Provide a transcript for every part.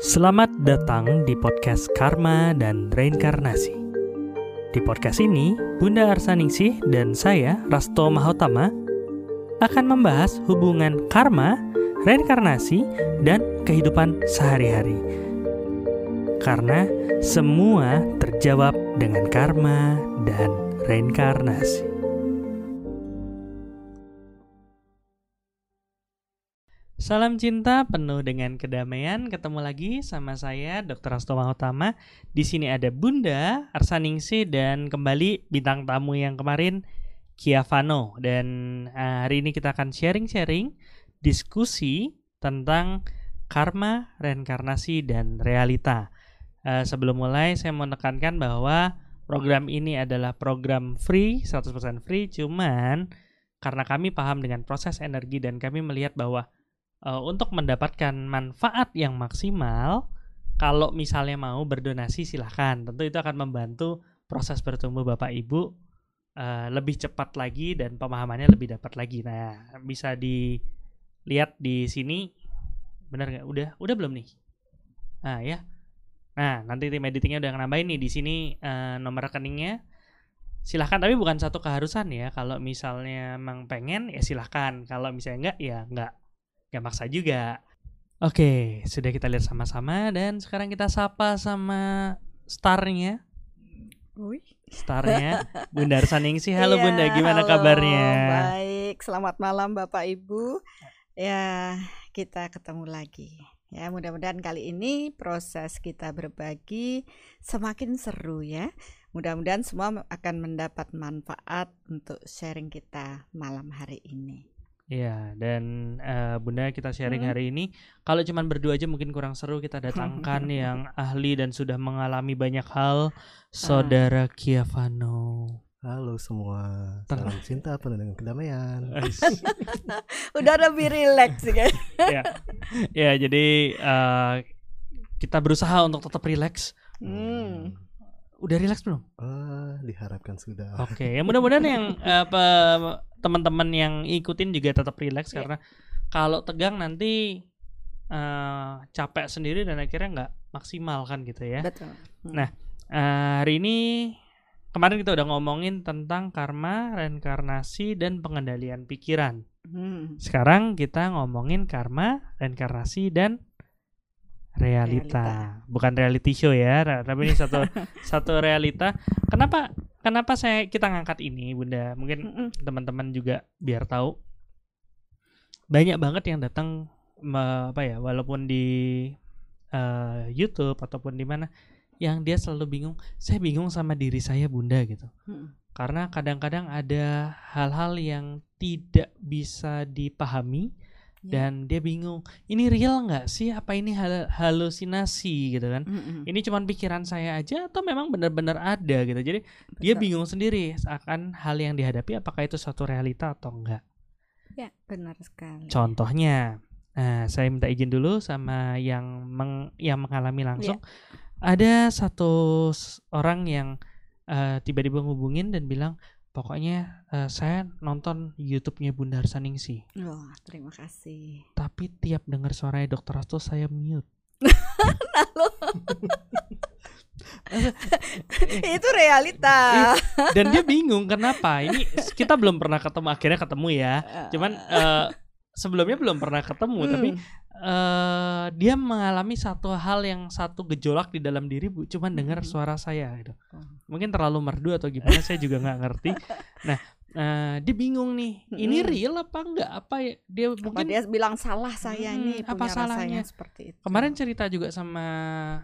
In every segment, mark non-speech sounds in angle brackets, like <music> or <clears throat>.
Selamat datang di podcast Karma dan Reinkarnasi. Di podcast ini, Bunda Arsaningsih dan saya, Rasto Mahotama, akan membahas hubungan karma, reinkarnasi, dan kehidupan sehari-hari. Karena semua terjawab dengan karma dan reinkarnasi. Salam cinta penuh dengan kedamaian. Ketemu lagi sama saya Dr. Asto Mahotama. Di sini ada Bunda Arsaningsi dan kembali bintang tamu yang kemarin Kiavano dan uh, hari ini kita akan sharing-sharing diskusi tentang karma, reinkarnasi dan realita. Uh, sebelum mulai saya mau menekankan bahwa program ini adalah program free, 100% free, cuman karena kami paham dengan proses energi dan kami melihat bahwa uh, untuk mendapatkan manfaat yang maksimal, kalau misalnya mau berdonasi silahkan. Tentu itu akan membantu proses bertumbuh Bapak Ibu uh, lebih cepat lagi dan pemahamannya lebih dapat lagi. Nah, bisa dilihat di sini. Benar nggak? Udah, udah belum nih? Nah ya. Nah nanti tim editingnya udah nambahin nih di sini uh, nomor rekeningnya. Silahkan tapi bukan satu keharusan ya. Kalau misalnya emang pengen ya silahkan. Kalau misalnya enggak ya enggak Gak maksa juga. Oke, sudah kita lihat sama-sama dan sekarang kita sapa sama starnya. Wih. Starnya Bunda Arsaningsi. <laughs> Halo Iya, Bunda, gimana halo, kabarnya? Baik, selamat malam Bapak Ibu. Ya, kita ketemu lagi. Ya, mudah-mudahan kali ini proses kita berbagi semakin seru ya. Mudah-mudahan semua akan mendapat manfaat untuk sharing kita malam hari ini. Iya, dan eh, Bunda kita sharing Hmm. hari ini. Kalau cuman berdua aja mungkin kurang seru. Kita datangkan <laughs> yang ahli dan sudah mengalami banyak hal, Saudara Kiavano. Halo semua, salam cinta penuh dengan kedamaian. <laughs> <laughs> Udah lebih rileks sih kan. ya, ya jadi eh, kita berusaha untuk tetap rileks. Hmm. Udah rileks belum? Ah, diharapkan sudah. Oke, ya mudah-mudahan yang <laughs> eh, pe- teman-teman yang ikutin juga tetap rileks Iya. karena kalau tegang nanti eh, capek sendiri dan akhirnya nggak maksimal kan gitu ya. Betul. Nah, Eh, hari ini kemarin kita udah ngomongin tentang karma, reinkarnasi dan pengendalian pikiran. Hmm. Sekarang kita ngomongin karma, reinkarnasi dan realita. Realita. Bukan reality show ya, tapi ini satu <laughs> satu realita. Kenapa kenapa saya kita ngangkat ini, Bunda? Mungkin teman-teman juga biar tahu. Banyak banget yang datang apa ya, walaupun di eh, YouTube ataupun di mana yang dia selalu bingung, saya bingung sama diri saya, Bunda gitu. Karena kadang-kadang ada hal-hal yang tidak bisa dipahami Ya. dan dia bingung ini real nggak sih apa ini hal- halusinasi gitu kan Mm-mm. ini cuman pikiran saya aja atau memang benar-benar ada gitu jadi dia Betul. bingung sendiri akan hal yang dihadapi apakah itu suatu realita atau enggak Ya, benar sekali. contohnya nah saya minta izin dulu sama yang meng- yang mengalami langsung ada satu orang yang eh, tiba-tiba ngubungin dan bilang pokoknya eh, saya nonton YouTube-nya Bunda Arsaningsi Wah, terima kasih. tapi tiap dengar suaranya Dokter Asto saya mute. <laughs> <laughs> Itu realita. Dan dia bingung kenapa. Ini kita belum pernah ketemu akhirnya ketemu ya. Cuman eh, sebelumnya belum pernah ketemu Hmm. tapi eh, dia mengalami satu hal yang satu gejolak di dalam diri Bu, cuman dengar Hmm. suara saya gitu. Oh. Mungkin terlalu merdu atau gimana saya juga nggak ngerti. <laughs> Nah, eh, dia bingung nih. Ini Hmm. real apa enggak? Apa ya? Dia Apa mungkin dia bilang salah saya Hmm, ini apa punya salahnya? seperti itu. Kemarin cerita juga sama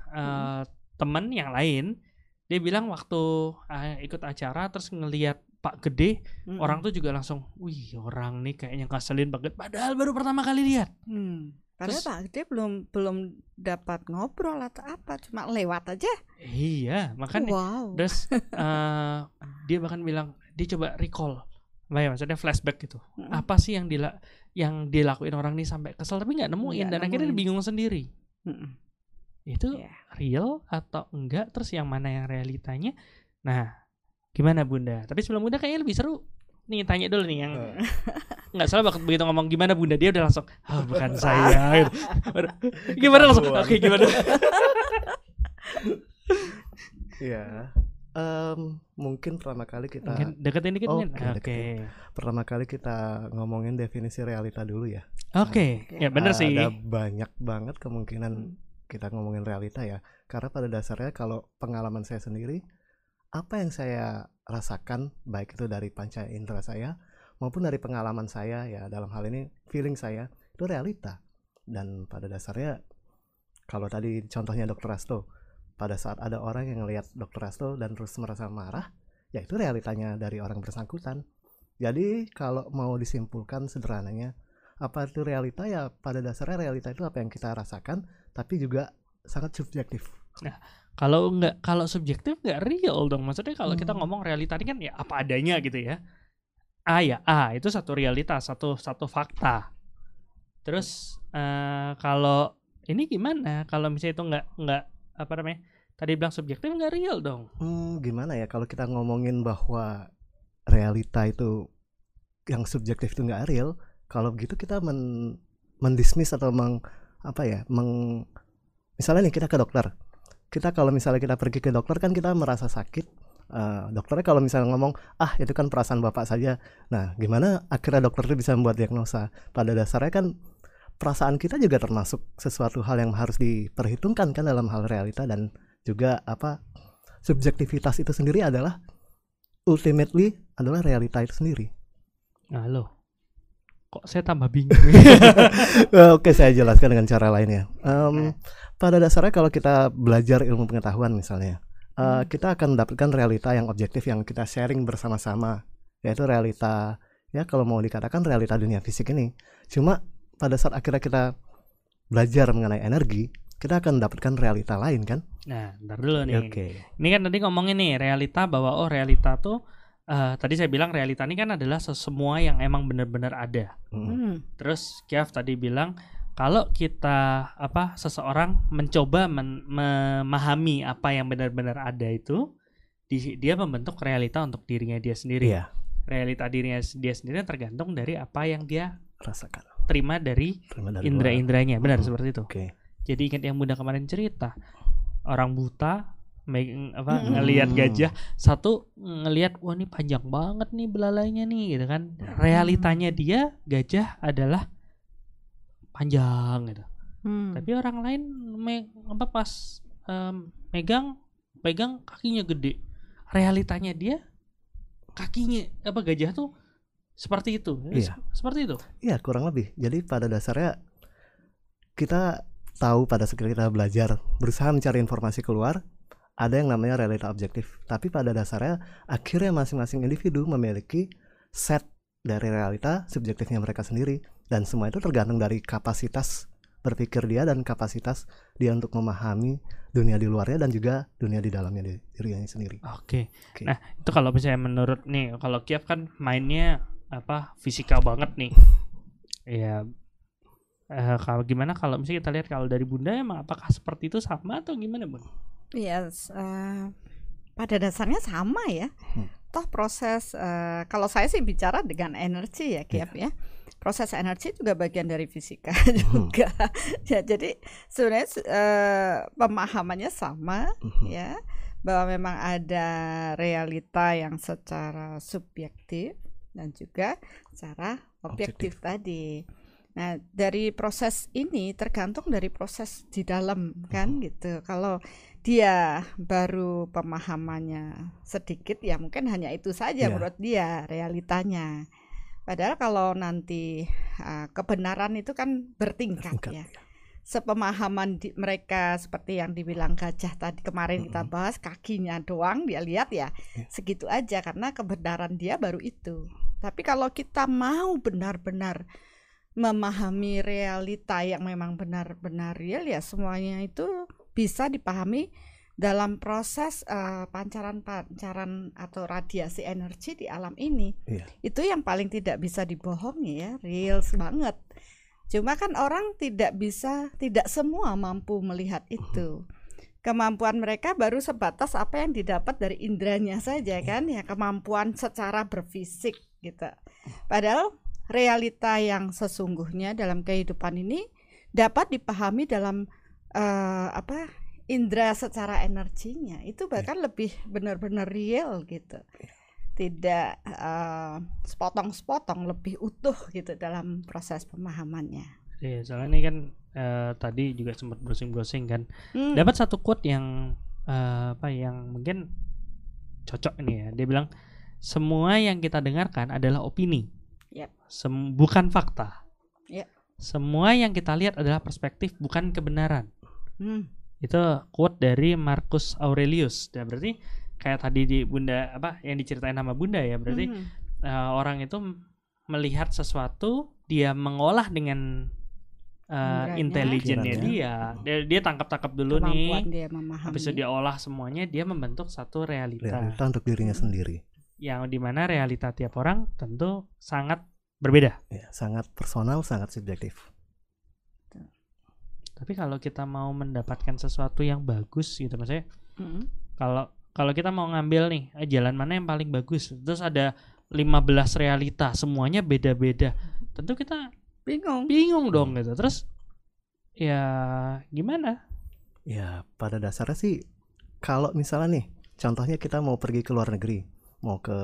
eh, temen yang lain, dia bilang waktu eh, ikut acara terus ngelihat Pak Gede, Mm-mm. orang tuh juga langsung, wih orang nih kayaknya ngaselin Pak Gede, padahal baru pertama kali lihat. Hmm. Padahal Terus- Pak Gede belum belum dapat ngobrol atau apa, cuma lewat aja. Iya, makanya. wow. Terus <laughs> eh, dia bahkan bilang dia coba recall, apa ya maksudnya flashback gitu. Mm-mm. Apa sih yang dila yang dilakuin orang nih sampai kesel tapi nggak nemuin Nggak dan akhirnya nemuin. bingung sendiri. Mm-mm. Itu Iya. real atau enggak? Terus yang mana yang realitanya? Nah, gimana Bunda? Tapi sebelum Bunda kayaknya lebih seru nih tanya dulu nih yang nggak salah waktu begitu ngomong gimana bunda dia udah langsung ah bukan <laughs> saya gitu. Gimana langsung oke Ketahuan. gimana Iya. Em, mungkin pertama kali kita mungkin deketin dikit Oke, mungkin oke pertama kali kita ngomongin definisi realita dulu ya. oke ya bener sih Ada banyak banget kemungkinan kita ngomongin realita ya. Karena pada dasarnya kalau pengalaman saya sendiri, apa yang saya rasakan baik itu dari panca indera saya maupun dari pengalaman saya ya dalam hal ini feeling saya itu realita. Dan pada dasarnya kalau tadi contohnya Dr. Rasto, pada saat ada orang yang ngelihat Dr. Rasto dan terus merasa marah, ya itu realitanya dari orang bersangkutan. Jadi kalau mau disimpulkan sederhananya, apa itu realita ya pada dasarnya realita itu apa yang kita rasakan tapi juga sangat subjektif kalau nggak kalau subjektif nggak real dong. Maksudnya kalau kita Hmm. ngomong realita ini kan ya apa adanya gitu ya. A ya A. Itu satu realitas satu satu fakta. Terus eh, kalau ini gimana? Kalau misalnya itu nggak nggak apa namanya tadi bilang subjektif nggak real dong. Hmm, gimana ya kalau kita ngomongin bahwa realita itu yang subjektif itu nggak real kalau begitu kita men mendismiss atau meng apa ya meng misalnya nih kita ke dokter kita kalau misalnya kita pergi ke dokter kan kita merasa sakit. Eh, dokternya kalau misalnya ngomong ah itu kan perasaan bapak saja. Nah gimana akhirnya dokter itu bisa membuat diagnosa? Pada dasarnya kan perasaan kita juga termasuk sesuatu hal yang harus diperhitungkan kan dalam hal realita dan juga apa subjektivitas itu sendiri adalah ultimately adalah realita itu sendiri. nah lo kok saya tambah bingung <laughs> Eh, Oke, saya jelaskan dengan cara lain ya. Em, pada dasarnya kalau kita belajar ilmu pengetahuan misalnya, eh, kita akan mendapatkan realita yang objektif yang kita sharing bersama-sama, yaitu realita ya kalau mau dikatakan realita dunia fisik ini. Cuma pada saat akhirnya kita belajar mengenai energi, kita akan mendapatkan realita lain kan? nah ntar dulu nih Oke. Ini kan tadi ngomongin nih realita bahwa oh realita tuh eh, tadi saya bilang realita ini kan adalah semua yang emang benar-benar ada. Mm. Hmm. Terus Kiaf tadi bilang kalau kita apa seseorang mencoba men- memahami apa yang benar-benar ada itu di- dia membentuk realita untuk dirinya dia sendiri. Iya, Realita dirinya dia sendiri tergantung dari apa yang dia rasakan. terima dari Terima dari indera-inderanya. Benar Hmm. seperti itu. Oke. Jadi ingat yang Bunda kemarin cerita orang buta apa Mm-mm. ngelihat gajah satu ngelihat wah ini panjang banget nih belalainya nih gitu kan realitanya dia gajah adalah panjang gitu Hmm. tapi orang lain me- apa pas em, megang pegang kakinya gede realitanya dia kakinya apa gajah tuh seperti itu Iya. Sep- seperti itu Iya kurang lebih. Jadi pada dasarnya kita tahu pada saat kita belajar berusaha mencari informasi keluar ada yang namanya realita objektif. Tapi pada dasarnya akhirnya masing-masing individu memiliki set dari realita subjektifnya mereka sendiri dan semua itu tergantung dari kapasitas berpikir dia dan kapasitas dia untuk memahami dunia di luarnya dan juga dunia di dalamnya di dirinya sendiri. Oke. Oke. Nah, itu kalau misalnya menurut nih, kalau Kiev kan mainnya apa fisika banget nih. Ya eh, kalau gimana kalau misalnya kita lihat kalau dari Bunda emang apakah seperti itu sama atau gimana, Bun? Iya, s- eh, pada dasarnya sama ya. Hmm. Toh proses eh, kalau saya sih bicara dengan energi ya, Kiap ya. Proses energi juga bagian dari fisika <laughs> juga. ya, jadi sebenarnya eh, pemahamannya sama Mhm. ya bahwa memang ada realita yang secara subjektif dan juga secara objektif, tadi. Nah, dari proses ini tergantung dari proses di dalam kan gitu. Kalau dia baru pemahamannya sedikit ya mungkin hanya itu saja Iya. menurut dia realitanya. Padahal kalau nanti uh, kebenaran itu kan bertingkat Bertingkat, ya. Sepemahaman di- mereka seperti yang dibilang gajah tadi kemarin kita Mm-mm. bahas kakinya doang dia lihat ya Iya. segitu aja karena kebenaran dia baru itu. Tapi kalau kita mau benar-benar memahami realita yang memang benar-benar real ya semuanya itu bisa dipahami dalam proses eh, pancaran-pancaran atau radiasi energi di alam ini. Iya. Itu yang paling tidak bisa dibohongi ya, real banget. Cuma kan orang tidak bisa, tidak semua mampu melihat itu. Kemampuan mereka baru sebatas apa yang didapat dari indranya saja kan ya, kemampuan secara berfisik gitu. Padahal realita yang sesungguhnya dalam kehidupan ini dapat dipahami dalam eh, apa indera secara energinya itu bahkan lebih benar-benar real gitu tidak eh, sepotong-sepotong lebih utuh gitu dalam proses pemahamannya Iya, soalnya ini kan eh, tadi juga sempat browsing-browsing kan. Hmm, Dapat satu quote yang eh, apa yang mungkin cocok ini ya. Dia bilang semua yang kita dengarkan adalah opini. Sem- bukan fakta. Yap. Semua yang kita lihat adalah perspektif bukan kebenaran. hmm, Itu quote dari Marcus Aurelius. Dan berarti kayak tadi di Bunda apa yang diceritain sama Bunda ya, berarti hmm. eh, orang itu melihat sesuatu dia mengolah dengan Indera-nya. intelijennya dia dia, dia tangkap-tangkap dulu kemampuan nih dia memahami habis itu dia olah semuanya dia membentuk satu realita realita untuk dirinya Hmm. sendiri yang di mana realita tiap orang tentu sangat berbeda? Ya sangat personal sangat subjektif. Tapi kalau kita mau mendapatkan sesuatu yang bagus gitu maksudnya Hmm, kalau kalau kita mau ngambil nih eh, jalan mana yang paling bagus? Terus ada 15 realita semuanya beda-beda. Tentu kita bingung. Bingung dong gitu. Terus ya gimana? Ya, pada dasarnya sih kalau misalnya nih, contohnya kita mau pergi ke luar negeri, mau ke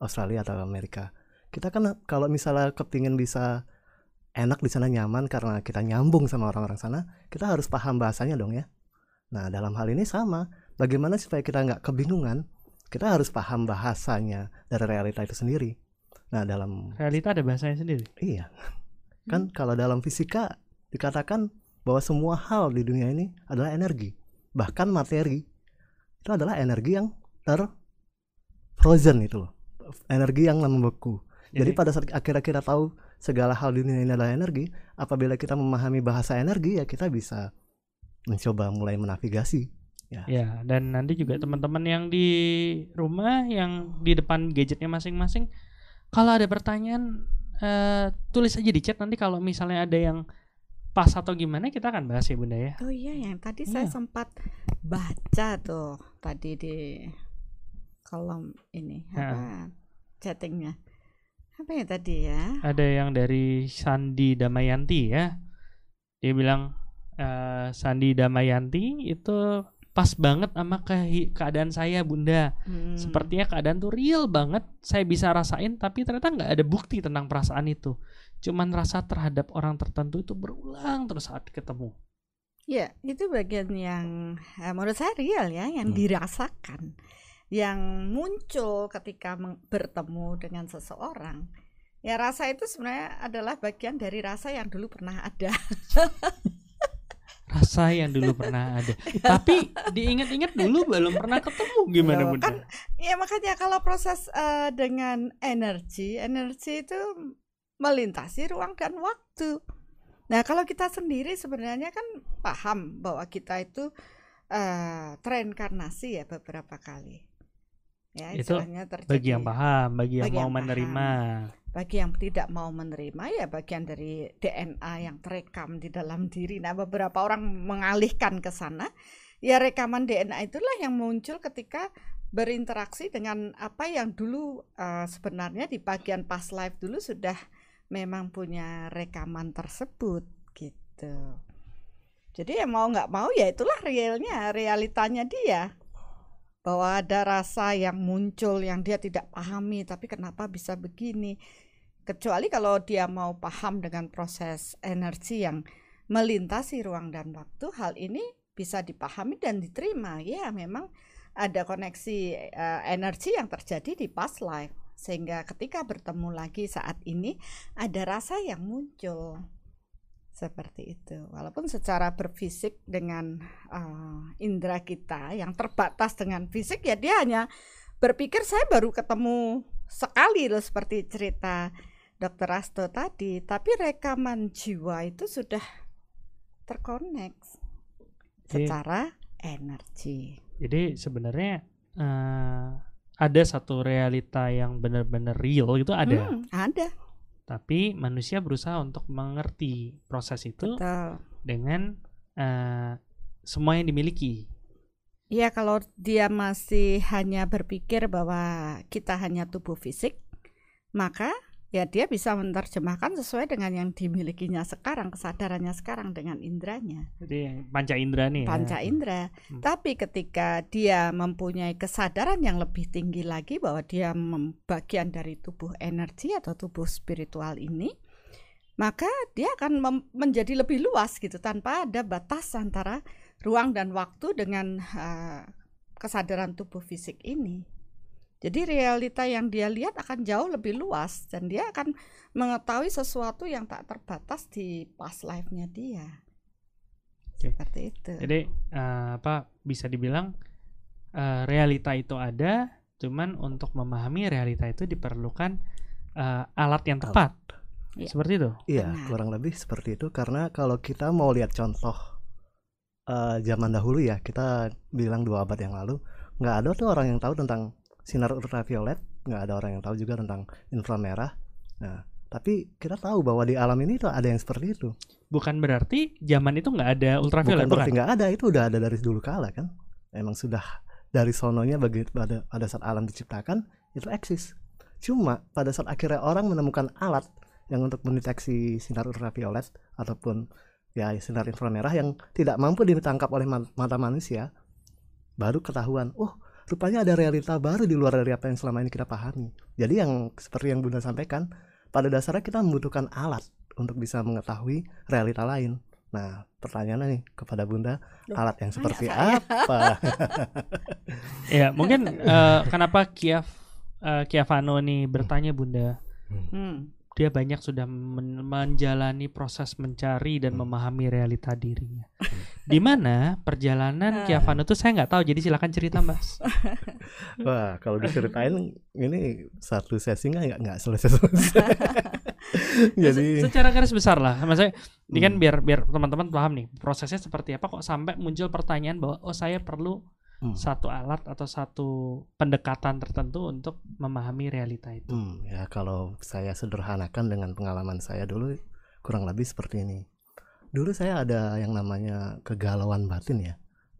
Australia atau Amerika. Kita kan kalau misalnya kepingin bisa enak di sana nyaman karena kita nyambung sama orang-orang sana, kita harus paham bahasanya dong ya. Nah, dalam hal ini sama. Bagaimana supaya kita nggak kebingungan? Kita harus paham bahasanya dari realita itu sendiri. Nah, dalam realita ada bahasanya sendiri Iya. Kan kalau dalam fisika dikatakan bahwa semua hal di dunia ini adalah energi. Bahkan materi itu adalah energi yang ter frozen itu loh. Energi yang membeku. Jadi pada saat akhirnya kita tahu segala hal di dunia ini adalah energi, apabila kita memahami bahasa energi ya kita bisa mencoba mulai menavigasi. Ya, dan nanti juga teman-teman yang di rumah yang di depan gadgetnya masing-masing kalau ada pertanyaan eh, tulis aja di chat nanti kalau misalnya ada yang pas atau gimana kita akan bahas ya Bunda ya. Oh iya yang tadi saya Iya. sempat baca tuh tadi di kolom ini apa chattingnya apa ya tadi ya Ada yang dari Sandi Damayanti ya. Dia bilang eh, Sandi Damayanti itu pas banget sama kehi- keadaan saya Bunda. Hmm. Sepertinya keadaan tuh real banget. Saya bisa rasain tapi ternyata nggak ada bukti tentang perasaan itu. Cuman rasa terhadap orang tertentu itu berulang terus saat ketemu. ya itu bagian yang eh, menurut saya real ya yang Hmm. dirasakan yang muncul ketika bertemu dengan seseorang ya rasa itu sebenarnya adalah bagian dari rasa yang dulu pernah ada Rasa yang dulu pernah ada. tapi diingat-ingat dulu belum pernah ketemu gimana Loh, Bunda? kan Ya makanya kalau proses eh, dengan energi, energi itu melintasi ruang dan waktu. Nah kalau kita sendiri sebenarnya kan paham bahwa kita itu eh, tereinkarnasi ya beberapa kali. Ya Itu istilahnya terjadi. Bagi yang paham, bagi yang Bagi mau yang menerima. Bagi yang tidak mau menerima ya bagian dari DNA yang terekam di dalam <laughs> diri. Nah beberapa orang mengalihkan ke sana. Ya rekaman DNA itulah yang muncul ketika berinteraksi dengan apa yang dulu eh, sebenarnya di bagian past life dulu sudah memang punya rekaman tersebut gitu. Jadi ya mau nggak mau ya itulah realnya, realitanya dia bahwa ada rasa yang muncul yang dia tidak pahami tapi kenapa bisa begini? Kecuali kalau dia mau paham dengan proses energi yang melintasi ruang dan waktu hal ini bisa dipahami dan diterima. Ya memang ada koneksi eh, energi yang terjadi di past life sehingga ketika bertemu lagi saat ini ada rasa yang muncul seperti itu. Walaupun secara berfisik dengan eh, indera kita yang terbatas dengan fisik ya dia hanya berpikir saya baru ketemu sekali loh seperti cerita dokter Asto tadi. Tapi rekaman jiwa itu sudah terkonek Jadi- secara energi. Jadi sebenarnya eh, ada satu realita yang benar-benar real itu ada, Hmm, ada tapi manusia berusaha untuk mengerti proses itu betul dengan eh, semua yang dimiliki. Ya kalau dia masih hanya berpikir bahwa kita hanya tubuh fisik, maka ya dia bisa menerjemahkan sesuai dengan yang dimilikinya sekarang, kesadarannya sekarang dengan indranya. Jadi panca indera nih. ya. panca indera. Hmm. Tapi ketika dia mempunyai kesadaran yang lebih tinggi lagi bahwa dia mem- bagian dari tubuh energi atau tubuh spiritual ini, maka dia akan menjadi lebih luas gitu tanpa ada batas antara ruang dan waktu dengan eh, kesadaran tubuh fisik ini. Jadi realita yang dia lihat akan jauh lebih luas dan dia akan mengetahui sesuatu yang tak terbatas di past life-nya dia. Oke. Seperti itu. Jadi eh, apa bisa dibilang eh, realita itu ada, cuman untuk memahami realita itu diperlukan eh, alat yang tepat. Iya. Seperti itu. Iya, kurang lebih seperti itu karena kalau kita mau lihat contoh eh, zaman dahulu ya, kita bilang dua abad yang lalu, nggak ada tuh orang yang tahu tentang sinar ultraviolet, nggak ada orang yang tahu juga tentang inframerah. Nah, tapi kita tahu bahwa di alam ini tuh ada yang seperti itu. Bukan berarti zaman itu nggak ada ultraviolet, Bukan bukan? berarti nggak ada, itu udah ada dari dulu kala kan. Emang sudah dari sononya bagi pada pada saat alam diciptakan itu eksis. Cuma pada saat akhirnya orang menemukan alat yang untuk mendeteksi sinar ultraviolet ataupun ya sinar inframerah yang tidak mampu ditangkap oleh ma- mata manusia, baru ketahuan, oh rupanya ada realita baru di luar dari apa yang selama ini kita pahami. Jadi yang seperti yang Bunda sampaikan, pada dasarnya kita membutuhkan alat untuk bisa mengetahui realita lain. Nah, pertanyaannya nih kepada Bunda, Loh, alat yang seperti saya. apa? <laughs> Ya, mungkin eh, kenapa Kiaf eh, Kiavano nih bertanya Bunda, Hmm. Dia banyak sudah men- menjalani proses mencari dan Hmm. memahami realita dirinya. Di mana perjalanan Ah. Kiavano tuh saya nggak tahu, jadi silakan cerita, Mas. <laughs> Wah, kalau diceritain <laughs> ini satu sesi nggak nggak selesai-selesai. <laughs> Jadi Se- secara garis besar lah, maksudnya ini kan Hmm. biar biar teman-teman paham nih prosesnya seperti apa kok sampai muncul pertanyaan bahwa oh saya perlu Hmm. satu alat atau satu pendekatan tertentu untuk memahami realita itu. Hmm, ya kalau saya sederhanakan dengan pengalaman saya dulu kurang lebih seperti ini. Dulu saya ada yang namanya kegalauan batin ya.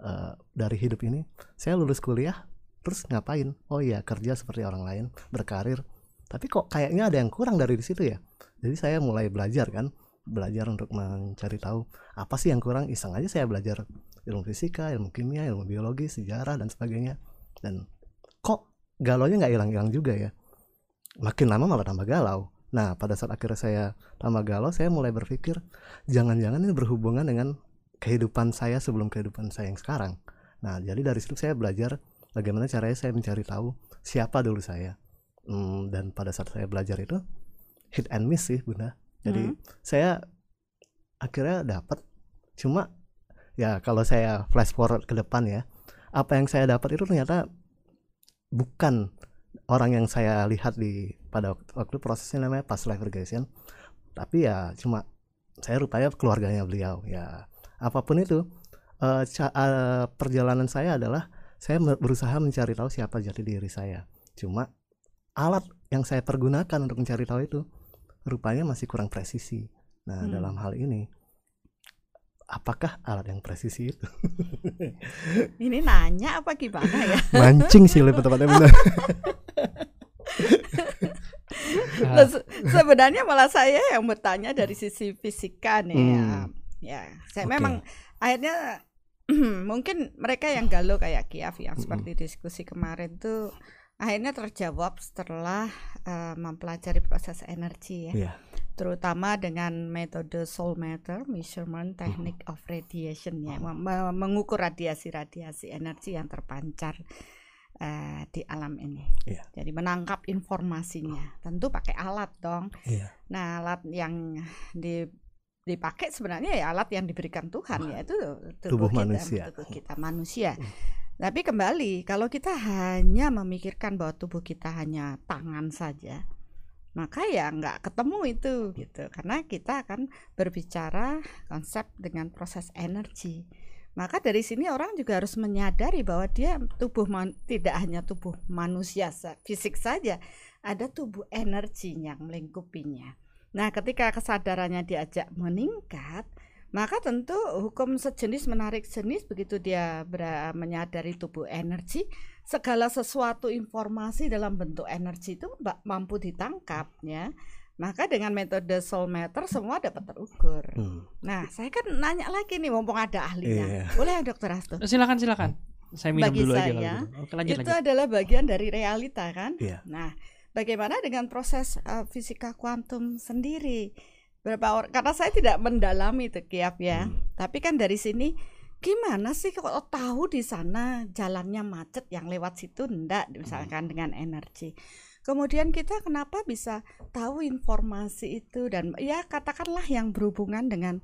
Eh, dari hidup ini, saya lulus kuliah, terus ngapain? Oh iya, kerja seperti orang lain, berkarir. Tapi kok kayaknya ada yang kurang dari di situ ya. Jadi saya mulai belajar kan, belajar untuk mencari tahu apa sih yang kurang. Iseng aja saya belajar ilmu fisika, ilmu kimia, ilmu biologi, sejarah dan sebagainya. Dan kok galaunya nggak hilang-hilang juga ya makin lama malah tambah galau. Nah, pada saat akhirnya saya tambah galau, saya mulai berpikir, jangan-jangan ini berhubungan dengan kehidupan saya sebelum kehidupan saya yang sekarang. Nah, jadi dari situ saya belajar bagaimana caranya saya mencari tahu siapa dulu saya. Hmm, dan pada saat saya belajar itu, hit and miss sih, Bunda. Jadi Hmm. saya akhirnya dapat, cuma ya kalau saya flash forward ke depan ya, apa yang saya dapat itu ternyata bukan orang yang saya lihat di pada waktu, waktu prosesnya namanya past life regression. Tapi ya cuma saya rupanya keluarganya beliau ya. Apa pun itu ca- eh, perjalanan saya adalah saya berusaha mencari tahu siapa jati diri saya. Cuma alat yang saya pergunakan untuk mencari tahu itu rupanya masih kurang presisi nah Hmm. dalam hal ini apakah alat yang presisi itu <laughs> Ini nanya apa gimana ya? <laughs> mancing sih lebih tepatnya benar <laughs> Loh, se- sebenarnya malah saya yang bertanya dari sisi fisika nih ya. Hmm. Ya, saya Oke. memang akhirnya <clears throat> mungkin mereka yang galau kayak Kiaf yang seperti diskusi kemarin tuh akhirnya terjawab setelah eh, mempelajari proses energi ya. Iya. Terutama dengan metode soul matter measurement technique of radiation ya, mem- mengukur radiasi-radiasi energi yang terpancar eh, di alam ini. Iya. Jadi menangkap informasinya, tentu pakai alat dong. Iya. Nah, alat yang di dipakai sebenarnya ya alat yang diberikan Tuhan yaitu Tubuh kita, manusia. tubuh kita manusia. Hmm. Tapi kembali kalau kita hanya memikirkan bahwa tubuh kita hanya tangan saja, maka ya nggak ketemu itu gitu. Karena kita akan berbicara konsep dengan proses energi. Maka dari sini orang juga harus menyadari bahwa dia tubuh man- tidak hanya tubuh manusia fisik saja, ada tubuh energinya yang melingkupinya. Nah, ketika kesadarannya diajak meningkat, maka tentu hukum sejenis menarik jenis begitu dia ber- menyadari tubuh energi, segala sesuatu informasi dalam bentuk energi itu mampu ditangkap ya. Maka dengan metode soul matter semua dapat terukur. Hmm. Nah, saya kan nanya lagi nih mumpung ada ahlinya. Iya. Boleh ya Dokter Asto? Silakan silakan. Saya minum Bagi dulu aja saya, kalau gitu. Oke, lanjut itu lanjut. adalah bagian dari realita kan. Iya. Nah, bagaimana dengan proses uh, fisika kuantum sendiri? Berapa orang? Karena saya tidak mendalami itu ya. Hmm. Tapi kan dari sini gimana sih kalau tahu di sana jalannya macet yang lewat situ ndak misalkan dengan energi. Kemudian kita kenapa bisa tahu informasi itu dan ya katakanlah yang berhubungan dengan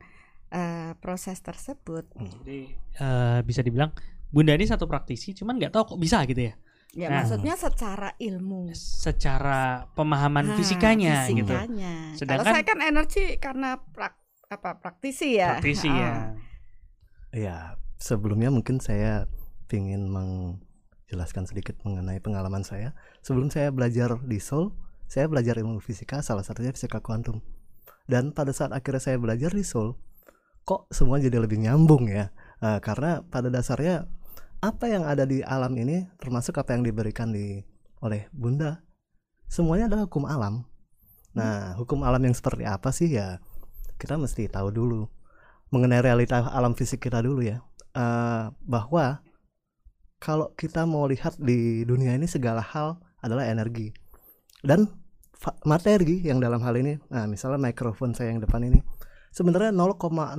uh, proses tersebut. Jadi eh, bisa dibilang Bunda ini satu praktisi, cuman nggak tahu kok bisa gitu ya. Ya Nah. maksudnya secara ilmu. Secara pemahaman Ah, fisikanya, gitu. fisikanya. Kalau Sedangkan- saya kan energi karena prak, apa praktisi ya. Praktisi Ah. ya. Ya, sebelumnya mungkin saya ingin menjelaskan sedikit mengenai pengalaman saya. Sebelum saya belajar di Seoul, saya belajar ilmu fisika, salah satunya fisika kuantum. Dan pada saat akhirnya saya belajar di Seoul, kok semua jadi lebih nyambung ya? Eh, karena pada dasarnya apa yang ada di alam ini, termasuk apa yang diberikan di oleh Bunda, semuanya adalah hukum alam. Nah, hukum alam yang seperti apa sih? Ya? Kita mesti tahu dulu. Mengenai realita alam fisik kita dulu ya. Eh, bahwa kalau kita mau lihat di dunia ini segala hal adalah energi. Dan materi yang dalam hal ini nah misalnya mikrofon saya yang depan ini sebenarnya 0,00001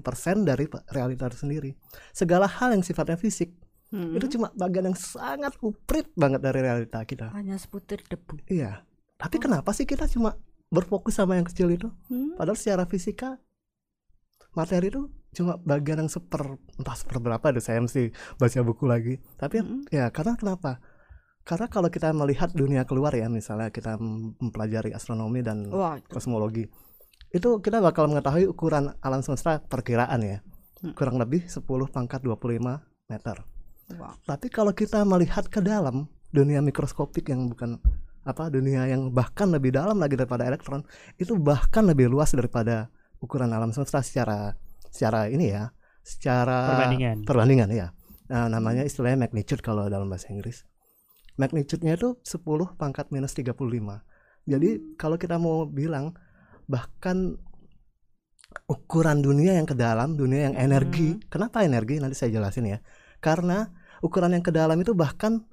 persen dari pe- realita itu sendiri segala hal yang sifatnya fisik Hmm. itu cuma bagian yang sangat uprit banget dari realita kita hanya seputar debu. iya tapi kenapa sih kita cuma berfokus sama yang kecil itu Hmm. Padahal secara fisika materi itu cuma bagian yang seper entah seperberapa deh saya mesti baca buku lagi. Tapi Mm-mm. ya karena kenapa? Karena kalau kita melihat dunia keluar ya, misalnya kita mem- mempelajari astronomi dan Wah, kosmologi, itu kita bakal mengetahui ukuran alam semesta perkiraan ya, Hmm. kurang lebih 10 pangkat 25 meter. Wah. Tapi kalau kita melihat ke dalam dunia mikroskopik yang bukan apa dunia yang bahkan lebih dalam lagi daripada elektron itu bahkan lebih luas daripada ukuran alam semesta secara secara ini ya secara Perbandingan. perbandingan ya nah, namanya istilahnya magnitude kalau dalam bahasa Inggris magnitude-nya itu 10 pangkat minus 35 jadi kalau kita mau bilang bahkan ukuran dunia yang ke dalam dunia yang energi kenapa energi nanti saya jelasin ya karena ukuran yang ke dalam itu bahkan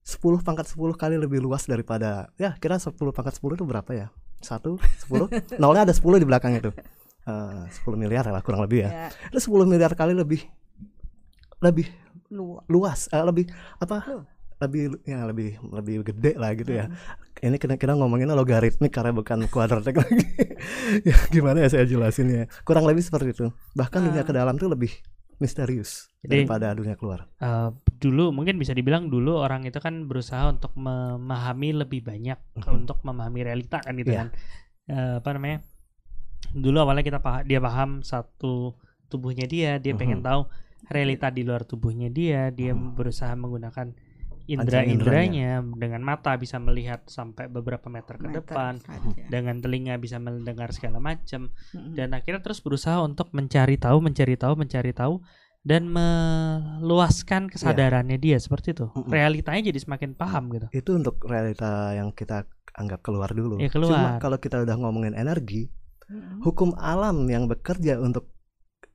10 pangkat 10 kali lebih luas daripada ya kira 10 pangkat 10 itu berapa ya? 1 10 <laughs> nolnya ada 10 di belakang itu. Eh, 10 miliar lah kurang lebih ya. Ya, Itu 10 miliar kali lebih lebih lu. luas eh, lebih apa? Lebih ya lebih lebih gede lah gitu ya. Hmm. Ini kita ngomonginnya logaritmik karena bukan kuadratik lagi. <laughs> ya gimana ya saya jelasin ya. Kurang lebih seperti itu. Bahkan dunia Ah. ke dalam tuh lebih misterius Jadi- daripada dunia keluar. Eh, dulu mungkin bisa dibilang dulu orang itu kan berusaha untuk memahami lebih banyak Mhm. untuk memahami realita kan gitu Iya. kan Eh, apa namanya dulu awalnya kita paham dia paham satu tubuhnya dia dia pengen Mhm. tahu realita di luar tubuhnya dia dia Mhm. berusaha menggunakan indera-inderanya dengan mata bisa melihat sampai beberapa meter ke Meter depan saja. dengan telinga bisa mendengar segala macam Mm-mm. dan akhirnya terus berusaha untuk mencari tahu, mencari tahu, mencari tahu dan meluaskan kesadarannya dia seperti itu. Mm-mm. Realitanya jadi semakin paham gitu. itu untuk realita yang kita anggap keluar dulu. Ya, Cuma keluar. kalau kita udah ngomongin energi, Mm-mm. hukum alam yang bekerja untuk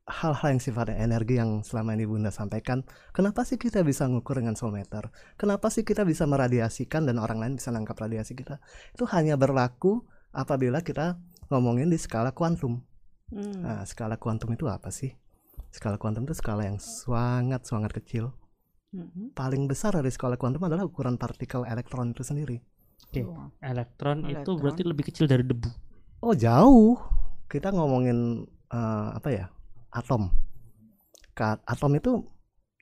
hal-hal yang sifatnya energi yang selama ini Bunda sampaikan, kenapa sih kita bisa ngukur dengan soul meter? Kenapa sih kita bisa meradiasikan dan orang lain bisa nangkap radiasi kita? Itu hanya berlaku apabila kita ngomongin di skala kuantum. Mm. Nah, skala kuantum itu apa sih? Skala kuantum itu skala yang sangat sangat kecil. Mm-mm. Paling besar dari skala kuantum adalah ukuran partikel elektron itu sendiri. Oke. Wah. Elektron, itu Elektron. berarti lebih kecil dari debu. Oh jauh. Kita ngomongin eh, apa ya? Atom. Atom itu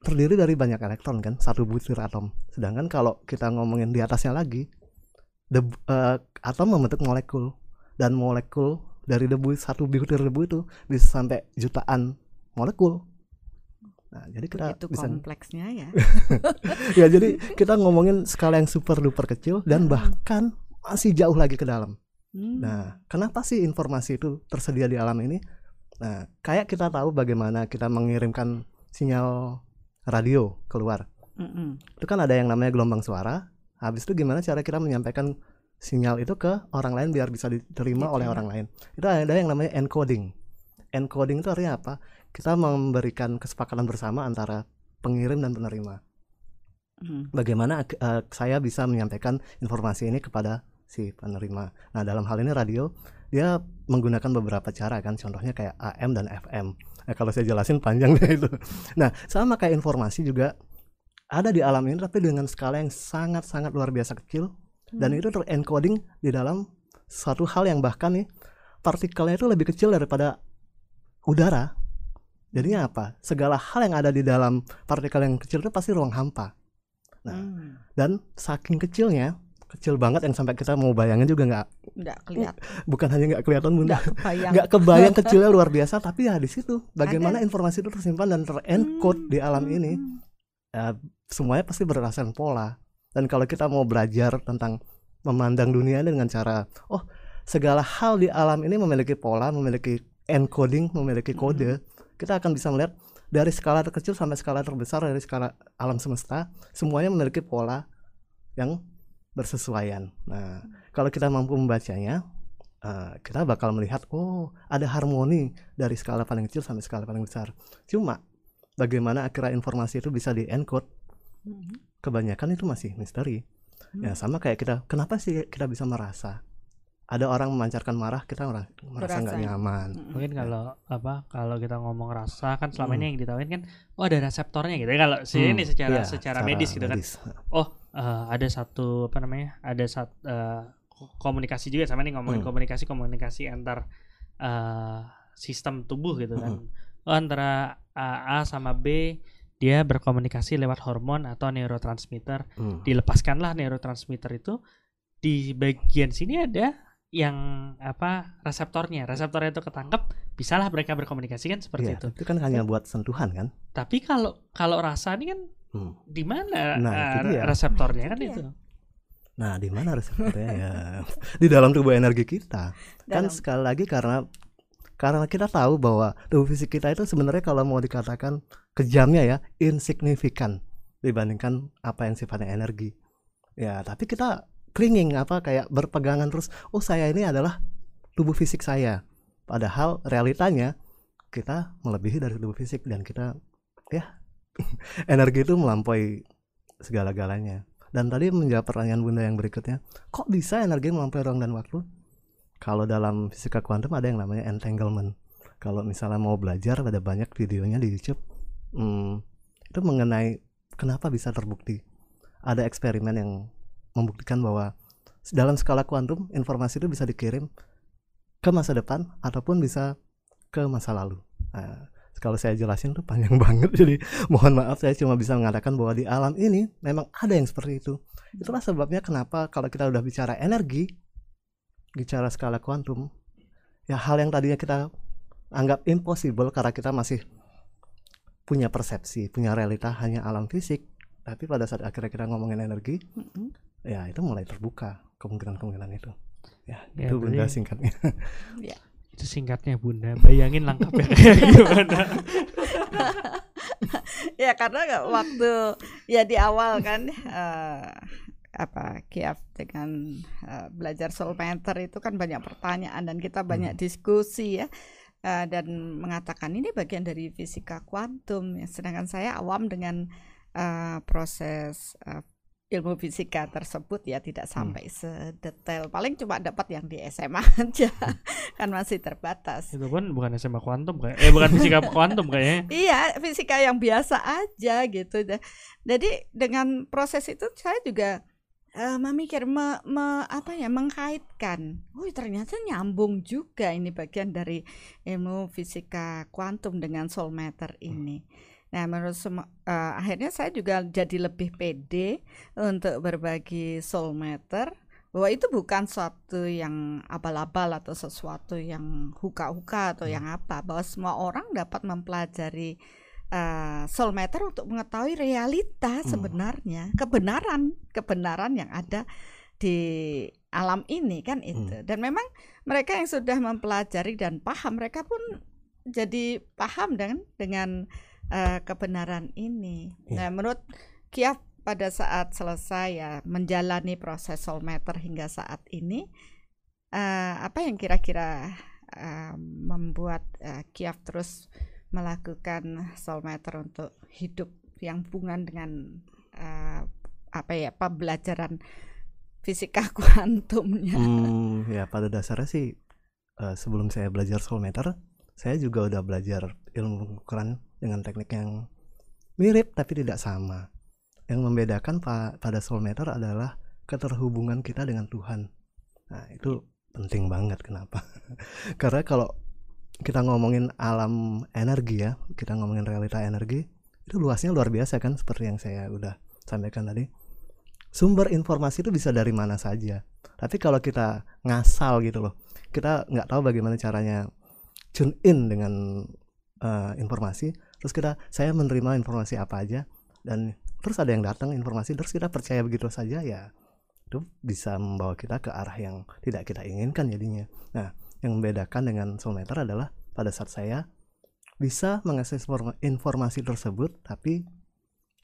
terdiri dari banyak elektron kan, satu butir atom. Sedangkan kalau kita ngomongin di atasnya lagi, debu, eh, atom membentuk molekul dan molekul dari debu satu butir debu itu bisa sampai jutaan molekul. Nah, jadi kita Begitu bisa kompleksnya ya. <laughs> ya jadi kita ngomongin skala yang super duper kecil dan Hmm. bahkan masih jauh lagi ke dalam. Hmm. Nah, kenapa sih informasi itu tersedia di alam ini? Nah, kayak kita tahu bagaimana kita mengirimkan sinyal radio keluar. Mm-mm. itu kan ada yang namanya gelombang suara habis itu gimana cara kita menyampaikan sinyal itu ke orang lain biar bisa diterima oleh Diterima. orang lain itu ada yang namanya encoding encoding itu artinya apa kita memberikan kesepakatan bersama antara pengirim dan penerima Mm. bagaimana eh, saya bisa menyampaikan informasi ini kepada si penerima. Nah, dalam hal ini radio dia menggunakan beberapa cara kan, contohnya kayak AM dan FM. Nah, kalau saya jelasin panjang deh itu. Nah, sama kayak informasi juga ada di alam ini tapi dengan skala yang sangat-sangat luar biasa kecil dan Hmm. itu terencoding di dalam suatu hal yang bahkan nih partikelnya itu lebih kecil daripada udara. Jadinya apa? Segala hal yang ada di dalam partikel yang kecil itu pasti ruang hampa. Nah, Hmm. dan saking kecilnya kecil banget yang sampai kita mau bayangin juga nggak nggak kelihatan. <laughs> Bukan hanya nggak kelihatan bunda. Nggak kebayang. Kecilnya luar <laughs> biasa tapi ya di situ bagaimana informasi itu tersimpan dan terencode Hmm, di alam hmm, ini. Hmm. ya, semuanya pasti berdasarkan pola. Dan kalau kita mau belajar tentang memandang dunia dengan cara oh segala hal di alam ini memiliki pola memiliki encoding memiliki kode kita akan bisa melihat dari skala terkecil sampai skala terbesar dari skala alam semesta semuanya memiliki pola yang bersesuaian nah kalau kita mampu membacanya eh, kita bakal melihat oh ada harmoni dari skala paling kecil sampai skala paling besar cuma bagaimana akhirnya informasi itu bisa di encode Mhm. kebanyakan itu masih misteri ya Hmm. sama kayak kita kenapa sih kita bisa merasa ada orang memancarkan marah kita merasa merasa nggak nyaman. Mungkin kalau apa kalau kita ngomong rasa kan selama Hmm. ini yang ditawain kan oh ada reseptornya gitu ya kalau si Hmm, ini secara iya, secara medis gitu kan. medis. Oh, eh, ada satu apa namanya? Ada satu komunikasi juga sama nih ngomongin Hmm. komunikasi komunikasi antar eh, sistem tubuh gitu kan. Hmm. Oh, antara A, A sama B dia berkomunikasi lewat hormon atau neurotransmitter. Hmm. Dilepaskanlah neurotransmitter itu di bagian sini ada yang apa reseptornya. Reseptornya itu ketangkep, bisalah mereka berkomunikasi kan seperti Iya, itu. itu kan hanya buat sentuhan kan Tapi kalau kalau rasa ini kan Hmm. di mana Nah, itu dia. reseptornya kan Nah, itu itu. nah di mana reseptornya ya di dalam tubuh energi kita kan Dalam- sekali lagi karena karena kita tahu bahwa tubuh fisik kita itu sebenarnya kalau mau dikatakan kejamnya ya insignifikan dibandingkan apa yang sifatnya energi ya tapi kita clinging apa kayak berpegangan terus oh saya ini adalah tubuh fisik saya padahal realitanya kita melebihi dari tubuh fisik dan kita ya <laughs> energi itu melampaui segala-galanya. Dan tadi menjawab pertanyaan bunda yang berikutnya kok bisa energi melampaui ruang dan waktu? Kalau dalam fisika kuantum ada yang namanya entanglement. Kalau misalnya mau belajar ada banyak videonya di YouTube. Hmm, itu mengenai kenapa bisa terbukti. Ada eksperimen yang membuktikan bahwa dalam skala kuantum informasi itu bisa dikirim ke masa depan ataupun bisa ke masa lalu. Nah, kalau saya jelasin tuh panjang <laughs> banget jadi mohon maaf saya cuma bisa mengatakan bahwa di alam ini memang ada yang seperti itu. Itulah sebabnya kenapa kalau kita udah bicara energi bicara skala kuantum ya hal yang tadinya kita anggap impossible karena kita masih punya persepsi punya realita hanya alam fisik tapi pada saat akhirnya kita ngomongin energi ya itu mulai terbuka kemungkinan-kemungkinan itu. Ya, Ya, itu bunda berarti- singkatnya <laughs> Itu singkatnya Bunda. Bayangin lengkapnya kayak <laughs> gimana. <laughs> ya karena waktu ya di awal kan eh, apa Kiaf dengan eh, belajar soul meter itu kan banyak pertanyaan dan kita banyak diskusi ya Eh, dan mengatakan ini bagian dari fisika kuantum ya sedangkan saya awam dengan eh, proses eh, ilmu fisika tersebut ya tidak sampai sedetail paling cuma dapat yang di SMA <laughs> aja kan masih terbatas itu pun bukan SMA kuantum kayak eh bukan fisika <laughs> kuantum kayaknya. Iya, fisika yang biasa aja gitu. Jadi dengan proses itu saya juga eh, memikir me, me- apa ya mengkaitkan. Oh, ternyata nyambung juga ini bagian dari ilmu fisika kuantum dengan soul matter ini. Nah, menurut sema- eh, akhirnya saya juga jadi lebih pede untuk berbagi soul matter. Bahwa itu bukan suatu yang abal-abal atau sesuatu yang huka-huka atau yang apa. Bahwa semua orang dapat mempelajari uh, soul matter untuk mengetahui realita Hmm. sebenarnya kebenaran kebenaran yang ada di alam ini kan itu. Dan memang mereka yang sudah mempelajari dan paham mereka pun jadi paham dengan dengan uh, kebenaran ini Iya. nah menurut Kiaf pada saat selesai ya menjalani proses soul matter hingga saat ini uh, apa yang kira-kira uh, membuat uh, Kiaf terus melakukan soul matter untuk hidup yang hubungan dengan uh, apa ya pembelajaran fisika <laughs> kuantumnya. Hmm, ya pada dasarnya sih uh, sebelum saya belajar soul matter, saya juga udah belajar ilmu pengukuran dengan teknik yang mirip tapi tidak sama. Yang membedakan pa pada soul matter adalah keterhubungan kita dengan Tuhan. Nah, itu penting banget kenapa? <laughs> Karena kalau kita ngomongin alam energi ya, kita ngomongin realita energi, itu luasnya luar biasa kan seperti yang saya udah sampaikan tadi. Sumber informasi itu bisa dari mana saja. Tapi kalau kita ngasal gitu loh, kita nggak tahu bagaimana caranya tune in dengan uh, informasi, terus kita saya menerima informasi apa aja dan terus ada yang datang informasi terus kita percaya begitu saja ya itu bisa membawa kita ke arah yang tidak kita inginkan jadinya. Nah yang membedakan dengan soulmeter adalah pada saat saya bisa mengakses informasi tersebut tapi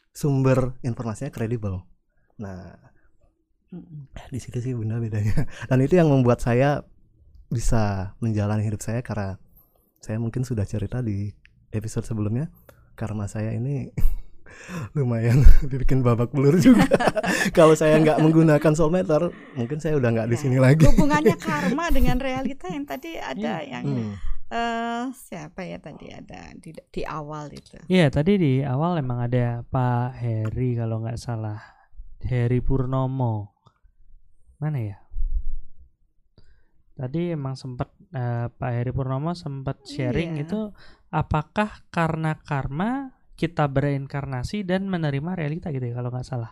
sumber informasinya kredibel. Nah di situ sih bunda bedanya. Dan itu yang membuat saya bisa menjalani hidup saya karena saya mungkin sudah cerita di episode sebelumnya karena saya ini <laughs> lumayan <laughs> dibikin babak belur juga. <laughs> Kalau saya nggak menggunakan soul meter, mungkin saya udah nggak di iya. sini lagi. Hubungannya karma dengan realita yang tadi ada hmm. yang hmm. Uh, siapa ya tadi ada di, di awal itu? Iya tadi di awal emang ada Pak Heri kalau nggak salah Heri Purnomo mana ya? Tadi emang sempat uh, Pak Heri Purnomo sempat sharing iya. itu apakah karena karma kita bereinkarnasi dan menerima realita gitu ya kalau nggak salah.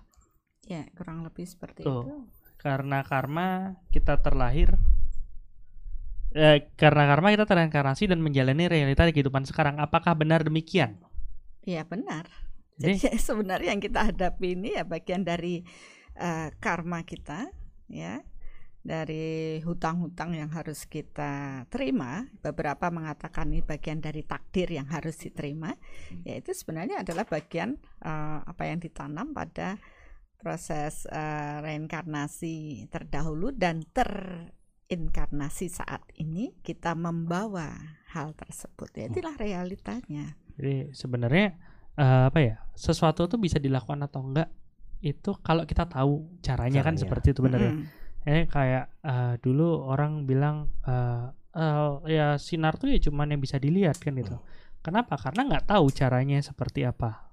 Ya kurang lebih seperti Tuh. itu. Karena karma kita terlahir eh, karena karma kita tereinkarnasi dan menjalani realita di kehidupan sekarang. Apakah benar demikian? Ya benar. Jadi, Jadi <laughs> sebenarnya yang kita hadapi ini ya bagian dari uh, karma kita, ya dari hutang-hutang yang harus kita terima, beberapa mengatakan ini bagian dari takdir yang harus diterima, hmm. yaitu sebenarnya adalah bagian uh, apa yang ditanam pada proses uh, reinkarnasi terdahulu dan terinkarnasi saat ini kita membawa hal tersebut. Ya, itulah realitanya. Jadi sebenarnya uh, apa ya sesuatu itu bisa dilakukan atau enggak itu kalau kita tahu caranya, kan caranya. kan seperti itu benar mm -hmm. ya eh kayak uh, dulu orang bilang uh, uh, ya sinar tuh ya cuman yang bisa dilihat kan itu. Hmm. Kenapa? Karena nggak tahu caranya seperti apa.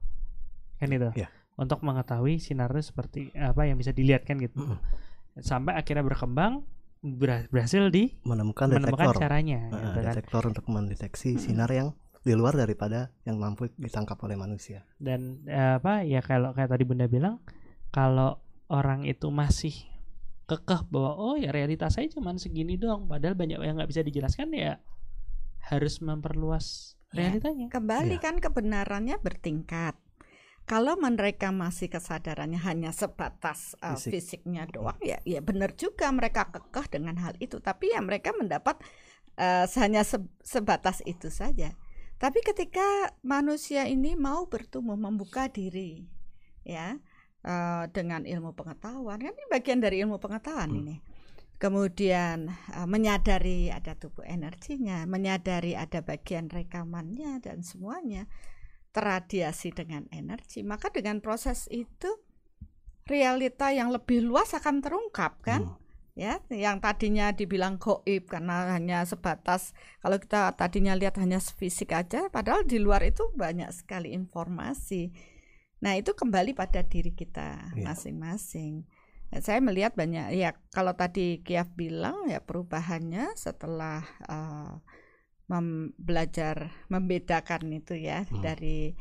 Kan itu. Yeah. Untuk mengetahui sinar itu seperti apa yang bisa dilihat kan gitu. Mm. Sampai akhirnya berkembang berhasil di menemukan, menemukan detektor. caranya uh, gitu kan. detektor untuk mendeteksi mm. sinar yang di luar daripada yang mampu ditangkap oleh manusia. Dan uh, apa ya kalau kayak tadi Bunda bilang kalau orang itu masih kekeh bahwa oh ya realitas saya cuma segini doang padahal banyak yang nggak bisa dijelaskan ya harus memperluas ya, realitanya. kembali ya. kan kebenarannya bertingkat. Kalau mereka masih kesadarannya hanya sebatas uh, Fisik. fisiknya doang, ya, ya benar juga mereka kekeh dengan hal itu. Tapi ya mereka mendapat uh, hanya se sebatas itu saja. Tapi ketika manusia ini mau bertumbuh, membuka diri, ya, uh, dengan ilmu pengetahuan. Kan ini bagian dari ilmu pengetahuan hmm. ini. Kemudian uh, menyadari ada tubuh energinya menyadari ada bagian rekamannya dan semuanya terradiasi dengan energi. Maka dengan proses itu realita yang lebih luas akan terungkap kan? Hmm. ya yang tadinya dibilang goib karena hanya sebatas kalau kita tadinya lihat hanya fisik aja padahal di luar itu banyak sekali informasi Nah, itu kembali pada diri kita iya. masing-masing. Ya. saya melihat banyak ya kalau tadi Kiaf bilang ya perubahannya setelah uh, mem belajar membedakan itu ya hmm. dari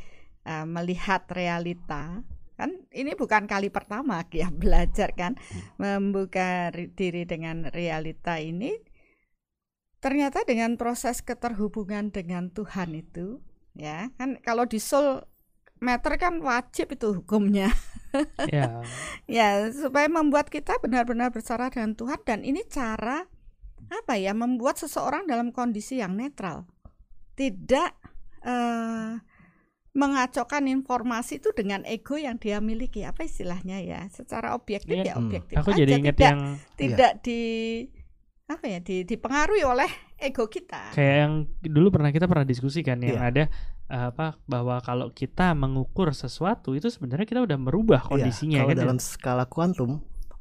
uh, melihat realita kan ini bukan kali pertama Kiaf <laughs> belajar kan hmm. membuka diri dengan realita ini ternyata dengan proses keterhubungan dengan Tuhan itu ya kan kalau di Soul meter kan wajib itu hukumnya. <laughs> ya. ya, supaya membuat kita benar-benar bersara dengan Tuhan dan ini cara apa ya membuat seseorang dalam kondisi yang netral. Tidak uh, mengacaukan informasi itu dengan ego yang dia miliki apa istilahnya ya secara objektif Iya. ya Hmm. objektif Aku aja, jadi inget tidak yang tidak di apa ya di dipengaruhi oleh ego kita kayak yang dulu pernah kita pernah diskusikan yang Iya. ada eh, apa bahwa kalau kita mengukur sesuatu itu sebenarnya kita udah merubah Iya, kondisinya kalau kan. ya? dalam skala kuantum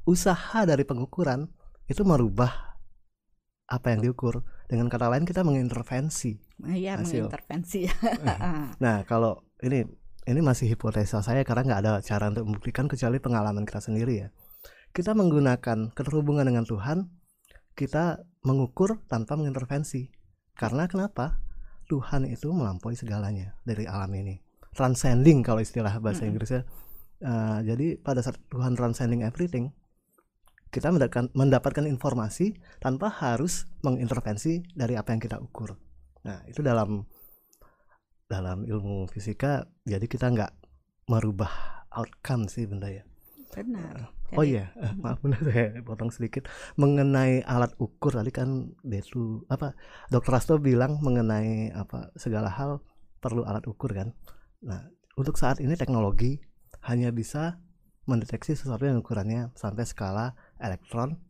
usaha dari pengukuran itu merubah apa yang diukur dengan kata lain kita mengintervensi iya hasil. mengintervensi <laughs> <laughs> Nah, kalau ini ini masih hipotesa saya karena nggak ada cara untuk membuktikan kecuali pengalaman kita sendiri ya. Kita menggunakan keterhubungan dengan Tuhan, kita mengukur tanpa mengintervensi. Karena kenapa? Tuhan itu melampaui segalanya dari alam ini. Transcending kalau istilah bahasa Mm-mm. Inggrisnya. Eh, jadi pada saat Tuhan transcending everything, kita mendapatkan, mendapatkan informasi tanpa harus mengintervensi dari apa yang kita ukur. Nah, itu dalam dalam ilmu fisika jadi kita nggak merubah outcome sih benda ya benar. Oh iya eh, maaf benda saya potong sedikit. Mengenai alat ukur tadi kan Desu apa dokter Rasto bilang mengenai apa segala hal perlu alat ukur kan. Nah untuk saat ini teknologi hanya bisa mendeteksi sesuatu yang ukurannya sampai skala elektron.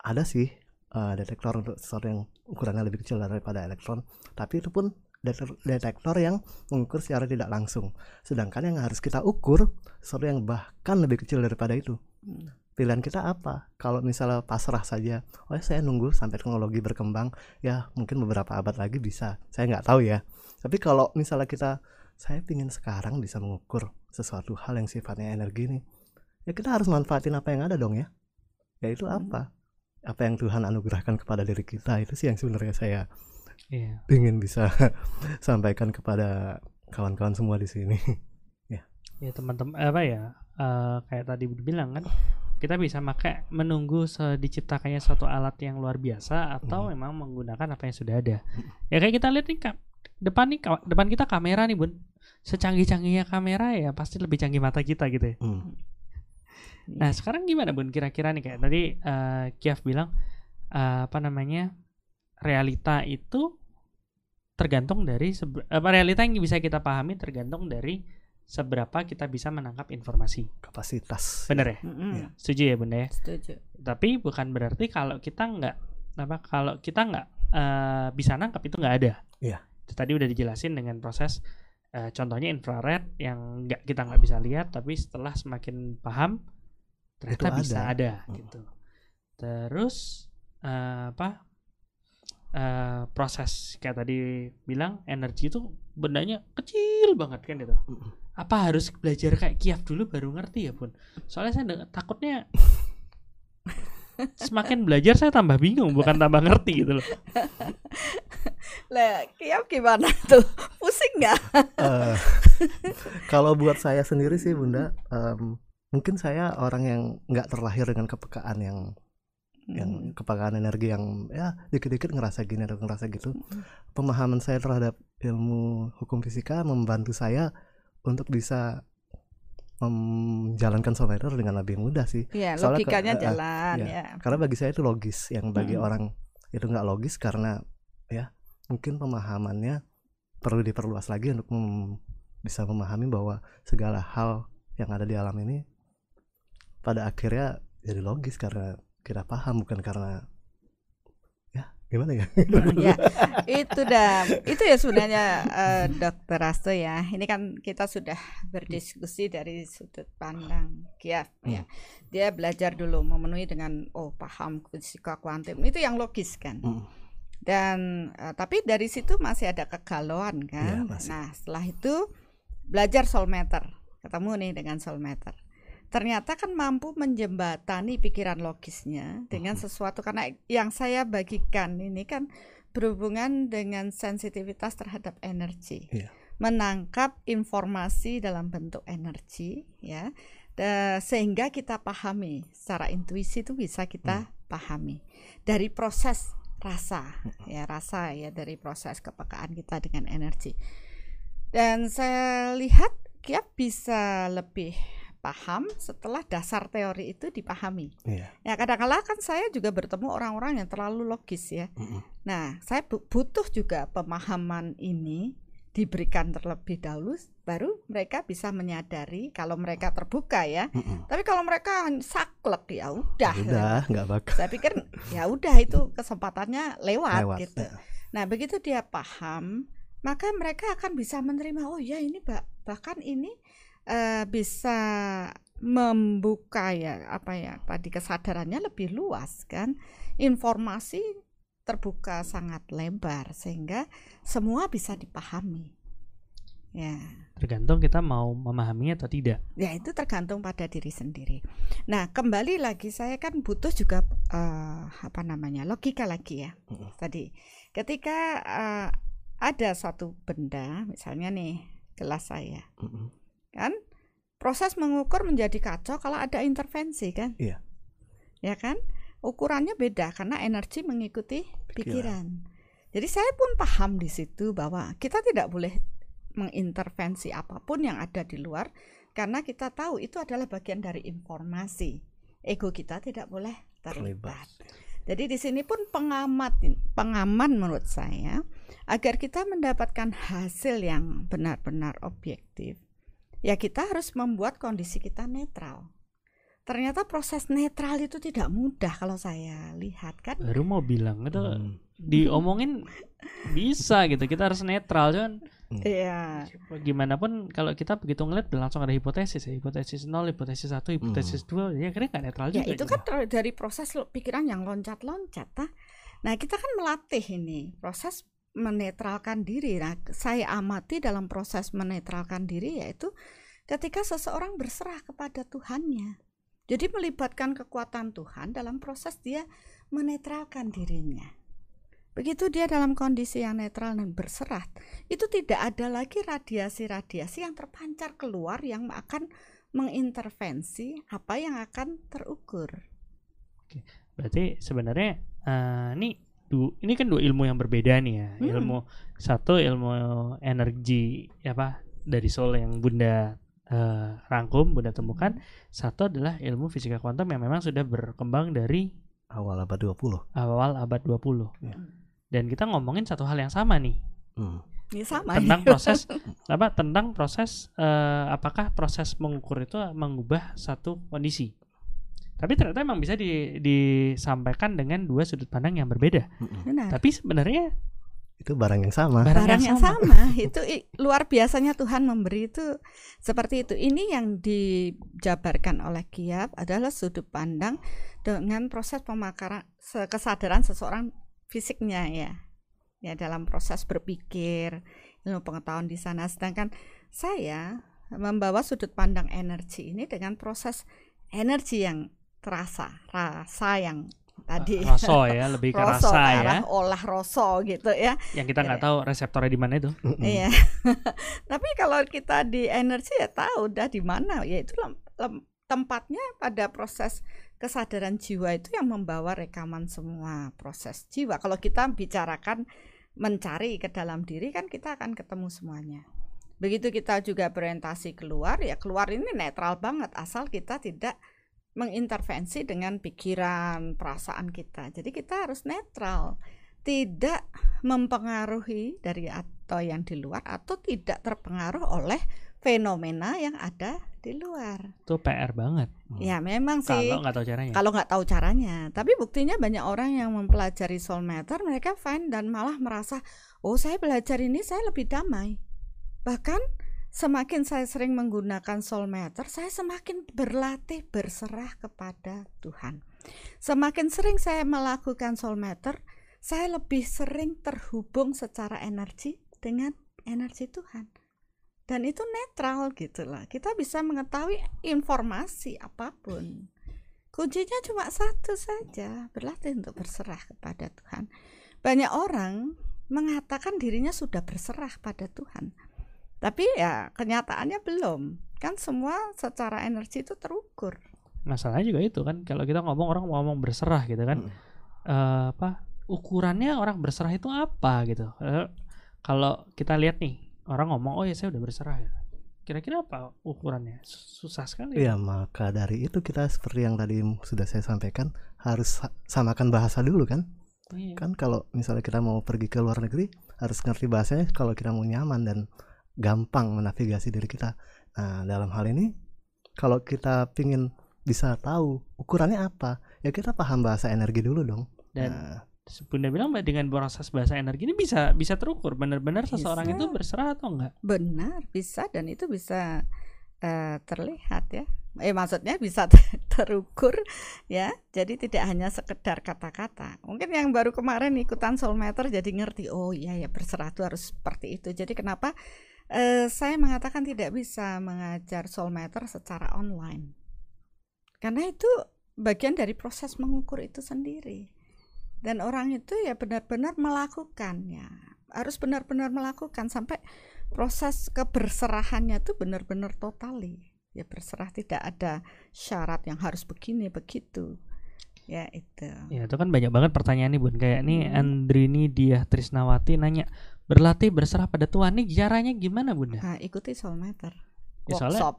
Ada sih eh, detektor untuk sesuatu yang ukurannya lebih kecil daripada elektron tapi itu pun detektor, yang mengukur secara tidak langsung. Sedangkan yang harus kita ukur sesuatu yang bahkan lebih kecil daripada itu. Hmm. pilihan kita apa? Kalau misalnya pasrah saja oh saya nunggu sampai teknologi berkembang. Ya mungkin beberapa abad lagi bisa. Saya nggak tahu ya. Tapi kalau misalnya kita saya ingin sekarang bisa mengukur sesuatu hal yang sifatnya energi nih ya kita harus manfaatin apa yang ada dong ya. Yaitu Hmm. apa? Apa yang Tuhan anugerahkan kepada diri kita itu sih yang sebenarnya saya Iya. ingin bisa <laughs> sampaikan kepada kawan-kawan semua di sini <laughs> Ya teman-teman apa ya eh, kayak tadi bilang kan kita bisa pakai menunggu diciptakannya suatu alat yang luar biasa atau Hmm. memang menggunakan apa yang sudah ada. Ya kayak kita lihat nih Kak, depan nih depan kita kamera nih Bun. Secanggih-canggihnya kamera ya pasti lebih canggih mata kita gitu ya. Hmm. Nah sekarang gimana Bun kira-kira nih kayak tadi eh, Kiaf bilang eh, apa namanya realita itu tergantung dari apa realita yang bisa kita pahami tergantung dari seberapa kita bisa menangkap informasi. kapasitas Bener ya? Mm-mm. Iya. Setuju ya Bunda ya? setuju Tapi bukan berarti kalau kita nggak apa kalau kita nggak eh, bisa nangkap itu nggak ada. Iya. Itu tadi udah dijelasin dengan proses eh, contohnya infrared yang nggak kita nggak bisa lihat tapi setelah semakin paham ternyata Itu bisa ada. ada Hmm. gitu. Terus eh, apa eh, proses kayak tadi bilang energi itu bendanya kecil banget kan gitu. Mm-mm. Apa harus belajar kayak Kiaf dulu baru ngerti ya pun? Soalnya saya takutnya <laughs> semakin belajar saya tambah bingung bukan tambah ngerti gitu loh. <laughs> lah Kiap gimana tuh pusing nggak Eh, <laughs> kalau buat saya sendiri sih bunda em, mungkin saya orang yang nggak terlahir dengan kepekaan yang yang Hmm. kepekaan energi yang ya dikit-dikit ngerasa gini atau ngerasa gitu Hmm. pemahaman saya terhadap ilmu hukum fisika membantu saya untuk bisa menjalankan software dengan lebih mudah sih ya Soalnya ke- logikanya eh, eh, jalan iya. ya karena bagi saya itu logis yang bagi Mm-mm. orang itu nggak logis karena ya mungkin pemahamannya perlu diperluas lagi untuk mem- bisa memahami bahwa segala hal yang ada di alam ini pada akhirnya jadi logis karena kita paham bukan karena ya gimana ya? <laughs> Ya itu dah. Itu ya sebenarnya eh, dokter Rasto ya. Ini kan kita sudah berdiskusi dari sudut pandang Kiaf ya. Dia belajar dulu memenuhi dengan oh paham fisika kuantum. Itu yang logis kan. Mm. dan eh, tapi dari situ masih ada kegalauan kan. Masih. nah setelah itu belajar solmeter. Ketemu nih dengan solmeter ternyata kan mampu menjembatani pikiran logisnya dengan Mhm. sesuatu. Karena yang saya bagikan ini kan berhubungan dengan sensitivitas terhadap energi. Iya. menangkap informasi dalam bentuk energi ya. Sehingga kita pahami secara intuisi itu bisa kita pahami. Dari proses rasa ya rasa ya dari proses kepekaan kita dengan energi. Dan saya lihat Kiap bisa lebih paham setelah dasar teori itu dipahami. Iya. Ya kadang-kala kan saya juga bertemu orang-orang yang terlalu logis ya. Mm-mm. Nah, saya bu- butuh juga pemahaman ini diberikan terlebih dahulu baru mereka bisa menyadari kalau mereka terbuka ya. Mm-mm. tapi kalau mereka saklek ya udah. Udah nggak bakal. Saya pikir ya udah itu kesempatannya lewat, lewat gitu. ya. nah begitu dia paham maka mereka akan bisa menerima oh ya ini bah- bahkan ini eh, bisa membuka ya apa ya tadi kesadarannya lebih luas kan. Informasi terbuka sangat lebar sehingga semua bisa dipahami. Ya. Tergantung kita mau memahaminya atau tidak. ya itu tergantung pada diri sendiri. Nah kembali lagi saya kan butuh juga eh, apa namanya logika lagi ya. Tadi ketika eh, ada suatu benda misalnya nih gelas saya. Kan? Proses mengukur menjadi kacau kalau ada intervensi kan? Iya. ya kan? Ukurannya beda karena energi mengikuti Pikiran. pikiran. Jadi saya pun paham di situ bahwa kita tidak boleh mengintervensi apa pun yang ada di luar karena kita tahu itu adalah bagian dari informasi. Ego kita tidak boleh terlibat. Jadi di sini pun pengamat pengaman menurut saya agar kita mendapatkan hasil yang benar-benar objektif ya kita harus membuat kondisi kita netral. Ternyata proses netral itu tidak mudah kalau saya lihat kan. Baru mau bilang itu Hmm. diomongin bisa gitu. Kita harus netral cuman Iya. gimana pun kalau kita begitu ngeliat langsung ada hipotesis ya. Hipotesis 0, hipotesis 1, hipotesis 2 ya kira nggak netral Ya juga. itu gitu. kan dari proses pikiran yang loncat-loncat. Nah, nah kita kan melatih ini proses menetralkan diri. Nah, saya amati dalam proses menetralkan diri yaitu ketika seseorang berserah kepada Tuhannya. Jadi melibatkan kekuatan Tuhan dalam proses dia menetralkan dirinya. Begitu dia dalam kondisi yang netral dan berserah, itu tidak ada lagi radiasi-radiasi yang terpancar keluar yang akan mengintervensi apa yang akan terukur. Berarti sebenarnya eh, ini du, ini kan dua ilmu yang berbeda nih ya. Hmm. Ilmu satu ilmu energi apa dari soul yang Bunda eh, rangkum, Bunda temukan. Satu adalah ilmu fisika kuantum yang memang sudah berkembang dari awal abad 20 awal abad 20. Ya. Dan kita ngomongin satu hal yang sama nih Hmm. Ini sama. tentang proses <laughs> apa tentang proses eh, apakah proses mengukur itu mengubah satu kondisi. Tapi ternyata memang bisa di- disampaikan dengan dua sudut pandang yang berbeda. Benar. Tapi sebenarnya itu barang yang sama barang, Barang yang yang sama. sama. <laughs> itu i- luar biasanya Tuhan memberi itu seperti itu. Ini yang dijabarkan oleh Kiab adalah sudut pandang dengan proses pemakaran kesadaran seseorang fisiknya ya. Ya dalam proses berpikir, ilmu pengetahuan di sana sedangkan saya membawa sudut pandang energi ini dengan proses energi yang terasa, rasa yang tadi Roso ya, <laughs> lebih ke Roso, rasa ya. olah roso gitu ya. Yang kita nggak tahu reseptornya di mana itu. Iya. <laughs> Tapi kalau kita di energi ya tahu udah di mana ya itu lem- lem- tempatnya pada proses kesadaran jiwa itu yang membawa rekaman semua proses jiwa. Kalau kita bicarakan mencari ke dalam diri kan kita akan ketemu semuanya. Begitu kita juga berorientasi keluar ya keluar ini netral banget asal kita tidak mengintervensi dengan pikiran, perasaan kita. Jadi kita harus netral, tidak mempengaruhi dari atau yang di luar atau tidak terpengaruh oleh fenomena yang ada di luar. Itu PR banget. Ya memang sih Kalau nggak tahu caranya. kalau nggak tahu caranya. Tapi buktinya banyak orang yang mempelajari soul matter mereka fine dan malah merasa oh saya belajar ini saya lebih damai. Bahkan semakin saya sering menggunakan soul matter, saya semakin berlatih berserah kepada Tuhan. Semakin sering saya melakukan soul matter, saya lebih sering terhubung secara energi dengan energi Tuhan. Dan itu netral gitu lah. Kita bisa mengetahui informasi apa pun. Kuncinya cuma satu saja, berlatih untuk berserah kepada Tuhan. Banyak orang mengatakan dirinya sudah berserah pada Tuhan. Tapi ya kenyataannya belum. Kan semua secara energi itu terukur. Masalahnya juga itu kan kalau kita ngomong orang ngomong berserah gitu kan. Mm. Eh, apa ukurannya orang berserah itu apa gitu. Eh, kalau kita lihat nih orang ngomong oh ya saya udah berserah ya. Kira-kira apa ukurannya? Susah sekali. Ya maka dari itu kita seperti yang tadi sudah saya sampaikan harus sa- samakan bahasa dulu kan Iya. kan kalau misalnya kita mau pergi ke luar negeri harus ngerti bahasanya kalau kita mau nyaman dan gampang menavigasi diri kita nah dalam hal ini kalau kita pingin bisa tahu ukurannya apa ya kita paham bahasa energi dulu dong Dan Nah, Bunda bilang Mbak, dengan proses bahasa energi ini bisa bisa terukur benar-benar seseorang itu berserah atau enggak? Benar, bisa dan itu bisa eh, terlihat ya. Eh maksudnya bisa <laughs> ter- terukur ya. Jadi tidak hanya sekedar kata-kata. Mungkin yang baru kemarin ikutan soul meter jadi ngerti oh iya ya berserah itu harus seperti itu. Jadi kenapa eh, saya mengatakan tidak bisa mengajar soul meter secara online. Karena itu bagian dari proses mengukur itu sendiri. Dan orang itu ya benar-benar melakukannya. Harus benar-benar melakukan sampai proses keberserahannya itu benar-benar totali ya berserah tidak ada syarat yang harus begini begitu ya itu Ya itu kan banyak banget pertanyaan nih Bun Kayak nih Hmm. Andrini Diah Trisnawati nanya Berlatih berserah pada Tuhan nih caranya gimana Bunda? nah, ikuti soul meter Ya, soalnya- workshop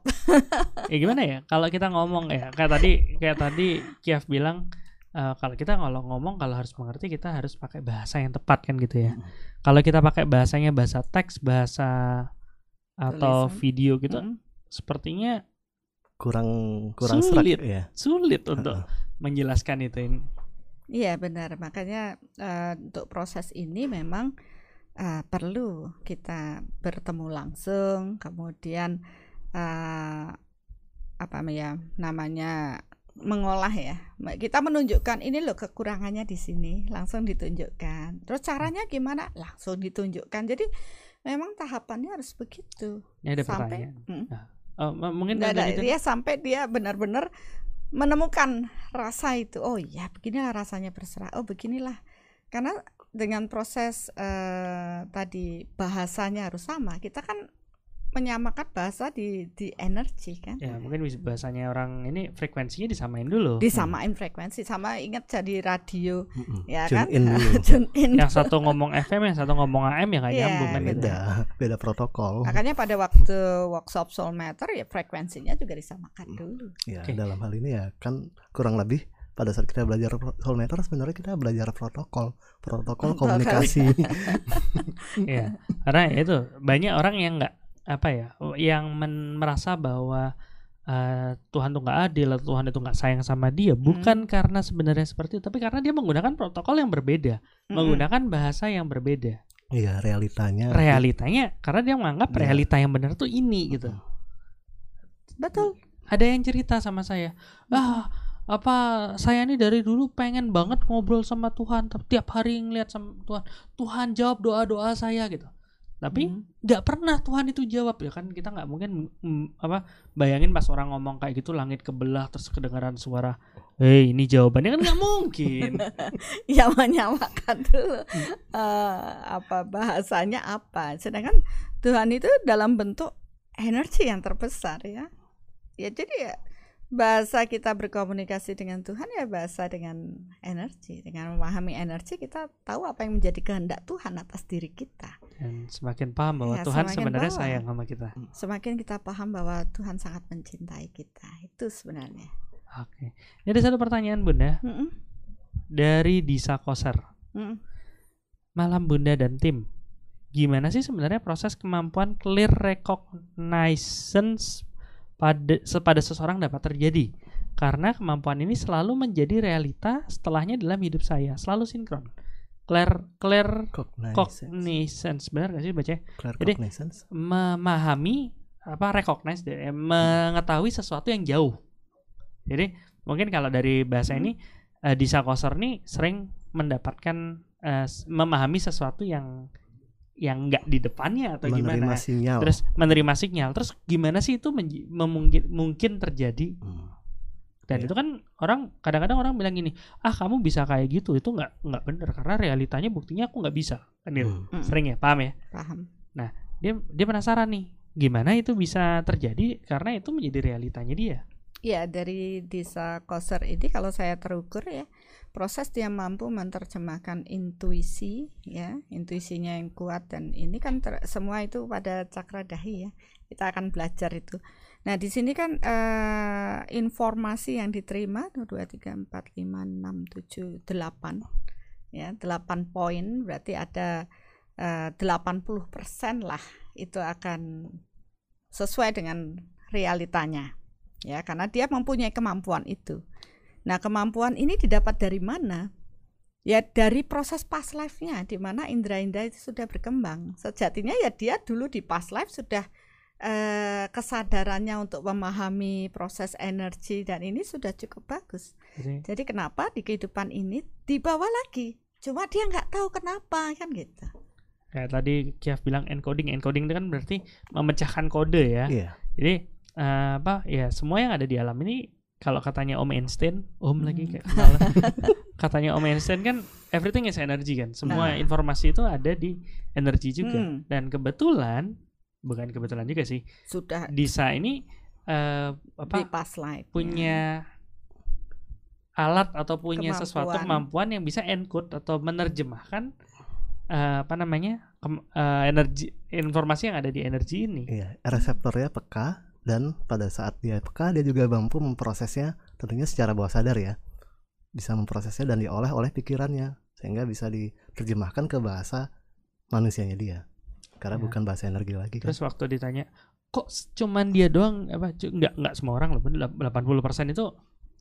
<laughs> Ya gimana ya kalau kita ngomong ya kayak tadi kayak tadi Kiaf bilang eh, kalau kita kalau ngomong kalau harus mengerti kita harus pakai bahasa yang tepat kan gitu ya. Kalau kita pakai bahasanya bahasa teks, bahasa atau Tulisan. video gitu Mm. sepertinya kurang kurang serak Sulit. ya sulit untuk menjelaskan itu. Iya benar makanya eh, untuk proses ini memang eh, perlu kita bertemu langsung kemudian eh, apa ya namanya mengolah ya. Kita menunjukkan ini loh kekurangannya di sini langsung ditunjukkan. Terus caranya gimana? Langsung ditunjukkan. Jadi memang tahapannya harus begitu. Ini ada sampai pertanyaan. Mm. Nah, oh, mungkin ada, dari itu dia sampai dia benar-benar menemukan rasa itu. Oh iya beginilah rasanya berserah. Oh beginilah. Karena dengan proses eh, tadi bahasanya harus sama kita kan menyamakan bahasa di di energi kan ya mungkin bahasanya orang ini frekuensinya disamain dulu. disamain frekuensi sama ingat jadi radio Mm-mm. ya Tune kan in dulu. <laughs> Tune in. yang satu ngomong FM, yang satu ngomong AM ya nggak Iya, nyambung kan gitu. beda beda protokol makanya pada waktu workshop soul matter ya frekuensinya juga disamakan dulu ya Oke. dalam hal ini ya kan kurang lebih pada saat kita belajar soul meter sebenarnya kita belajar protokol protokol komunikasi <laughs> Iya, karena ya itu banyak orang yang nggak apa ya, yang men- merasa bahwa eh, Tuhan tuh nggak adil atau Tuhan itu nggak sayang sama dia, bukan karena sebenarnya seperti itu, tapi karena dia menggunakan protokol yang berbeda, Mm-mm. menggunakan bahasa yang berbeda. iya realitanya Realitanya, karena dia menganggap Iya. realita yang benar tuh ini gitu. betul Ada yang cerita sama saya, ah apa saya ini dari dulu pengen banget ngobrol sama Tuhan, tapi tiap hari ngeliat sama Tuhan, Tuhan jawab doa doa saya gitu. Tapi Hmm. nggak pernah Tuhan itu jawab ya kan? Kita nggak mungkin mm, apa bayangin pas orang ngomong kayak gitu langit kebelah terus kedengaran suara hei ini jawabannya kan nggak mungkin. <laughs> Ya menyamakan dulu eh, apa bahasanya apa? Sedangkan Tuhan itu dalam bentuk energi yang terbesar ya. Ya jadi ya bahasa kita berkomunikasi dengan Tuhan ya bahasa dengan energi. Dengan memahami energi kita tahu apa yang menjadi kehendak Tuhan atas diri kita. Dan semakin paham bahwa Ya, Tuhan sebenarnya paham. sayang sama kita. Semakin kita paham bahwa Tuhan sangat mencintai kita. Itu sebenarnya. Oke. Ini ada satu pertanyaan bunda. Mm-mm, dari Disa Koser. Mm-mm. malam bunda dan tim gimana sih sebenarnya proses kemampuan clear reconnaissance pada pada seseorang dapat terjadi. Karena kemampuan ini selalu menjadi realita setelahnya dalam hidup saya. Selalu sinkron. Clear clear Cognizance. benar gak sih baca Clear Jadi- cognizance. memahami apa recognize deh, eh, mengetahui sesuatu yang jauh. Jadi mungkin kalau dari bahasa ini eh, Disa Koser nih sering mendapatkan s- memahami sesuatu yang yang nggak di depannya atau menerima gimana? sinyal. Terus menerima sinyal. Terus gimana sih itu memungkin mungkin terjadi? Hmm. dan Iya. itu kan orang kadang-kadang orang bilang gini ah kamu bisa kayak gitu itu nggak nggak bener karena realitanya buktinya aku nggak bisa. Kan gitu. Hmm. Sering ya paham ya? Paham. Dia dia penasaran nih gimana itu bisa terjadi karena itu menjadi realitanya dia? Ya dari Disa Koser ini kalau saya terukur ya proses dia mampu menerjemahkan intuisi ya intuisinya yang kuat dan ini kan ter- semua itu pada cakra dahi ya kita akan belajar itu. Nah di sini kan eh, informasi yang diterima 1, 2, 3, 4, 5, 6, 7, 8 ya 8 poin berarti ada eh, 80% lah itu akan sesuai dengan realitanya ya karena dia mempunyai kemampuan itu. Nah, kemampuan ini didapat dari mana? Ya dari proses past life-nya di mana indera-indera itu sudah berkembang. Sejatinya ya dia dulu di past life sudah eh, kesadarannya untuk memahami proses energi dan ini sudah cukup bagus. Jadi, Jadi kenapa di kehidupan ini dibawa lagi? Cuma dia nggak tahu kenapa kan gitu. kayak tadi Kiaf bilang encoding, encoding itu kan berarti memecahkan kode ya. Iya. Jadi eh, apa ya semua yang ada di alam ini kalau katanya Om Einstein, Om lagi Hmm. kayak kenalan. <laughs> katanya Om Einstein kan everything is energy kan. Semua Nah. informasi itu ada di energi juga. Hmm. Dan kebetulan bukan kebetulan juga sih. Sudah Disa ini eh, apa di past life. punya alat atau punya sesuatu Kemampuan. kemampuan yang bisa encode atau menerjemahkan eh, apa namanya kem- eh, energi informasi yang ada di energi ini. Iya, reseptornya peka dan pada saat dia peka dia juga mampu memprosesnya tentunya secara bawah sadar ya. Bisa memprosesnya dan diolah oleh pikirannya sehingga bisa diterjemahkan ke bahasa manusianya dia. Karena Ya. bukan bahasa energi lagi kan. Terus waktu ditanya, kok cuman dia doang apa nggak nggak semua orang loh, bener, 80% itu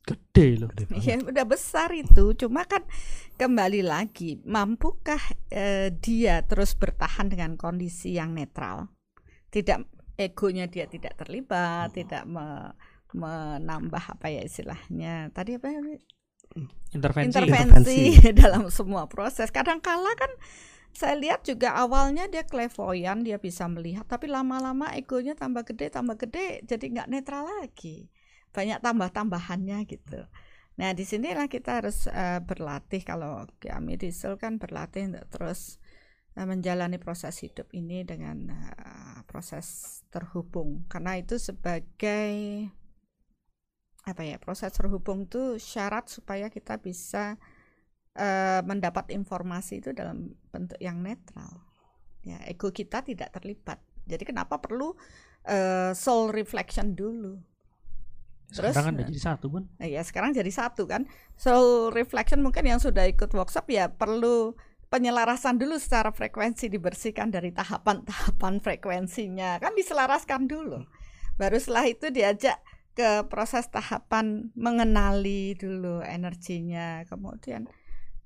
gede loh. Gede. Ya udah besar itu. Cuma kan kembali lagi, mampukah eh, dia terus bertahan dengan kondisi yang netral? Tidak egonya dia tidak terlibat, tidak me- menambah apa ya istilahnya. Tadi apa ya? Intervensi. intervensi <laughs> dalam semua proses. Kadang-kala kan saya lihat juga awalnya dia klevoyan, dia bisa melihat, tapi lama-lama egonya tambah gede, tambah gede, jadi nggak netral lagi. Banyak tambah-tambahannya gitu. Nah, di sinilah kita harus eh, berlatih kalau kami di Sul kan berlatih untuk terus menjalani proses hidup ini dengan eh, proses terhubung. Karena itu sebagai apa ya proses terhubung itu syarat supaya kita bisa eh, mendapat informasi itu dalam bentuk yang netral ya ego kita tidak terlibat jadi kenapa perlu eh, soul reflection dulu Terus, Sekarang kan udah nah. jadi satu. Nah, ya sekarang jadi satu kan soul reflection mungkin yang sudah ikut workshop ya perlu penyelarasan dulu secara frekuensi dibersihkan dari tahapan-tahapan frekuensinya kan diselaraskan dulu baru setelah itu diajak ke proses tahapan mengenali dulu energinya kemudian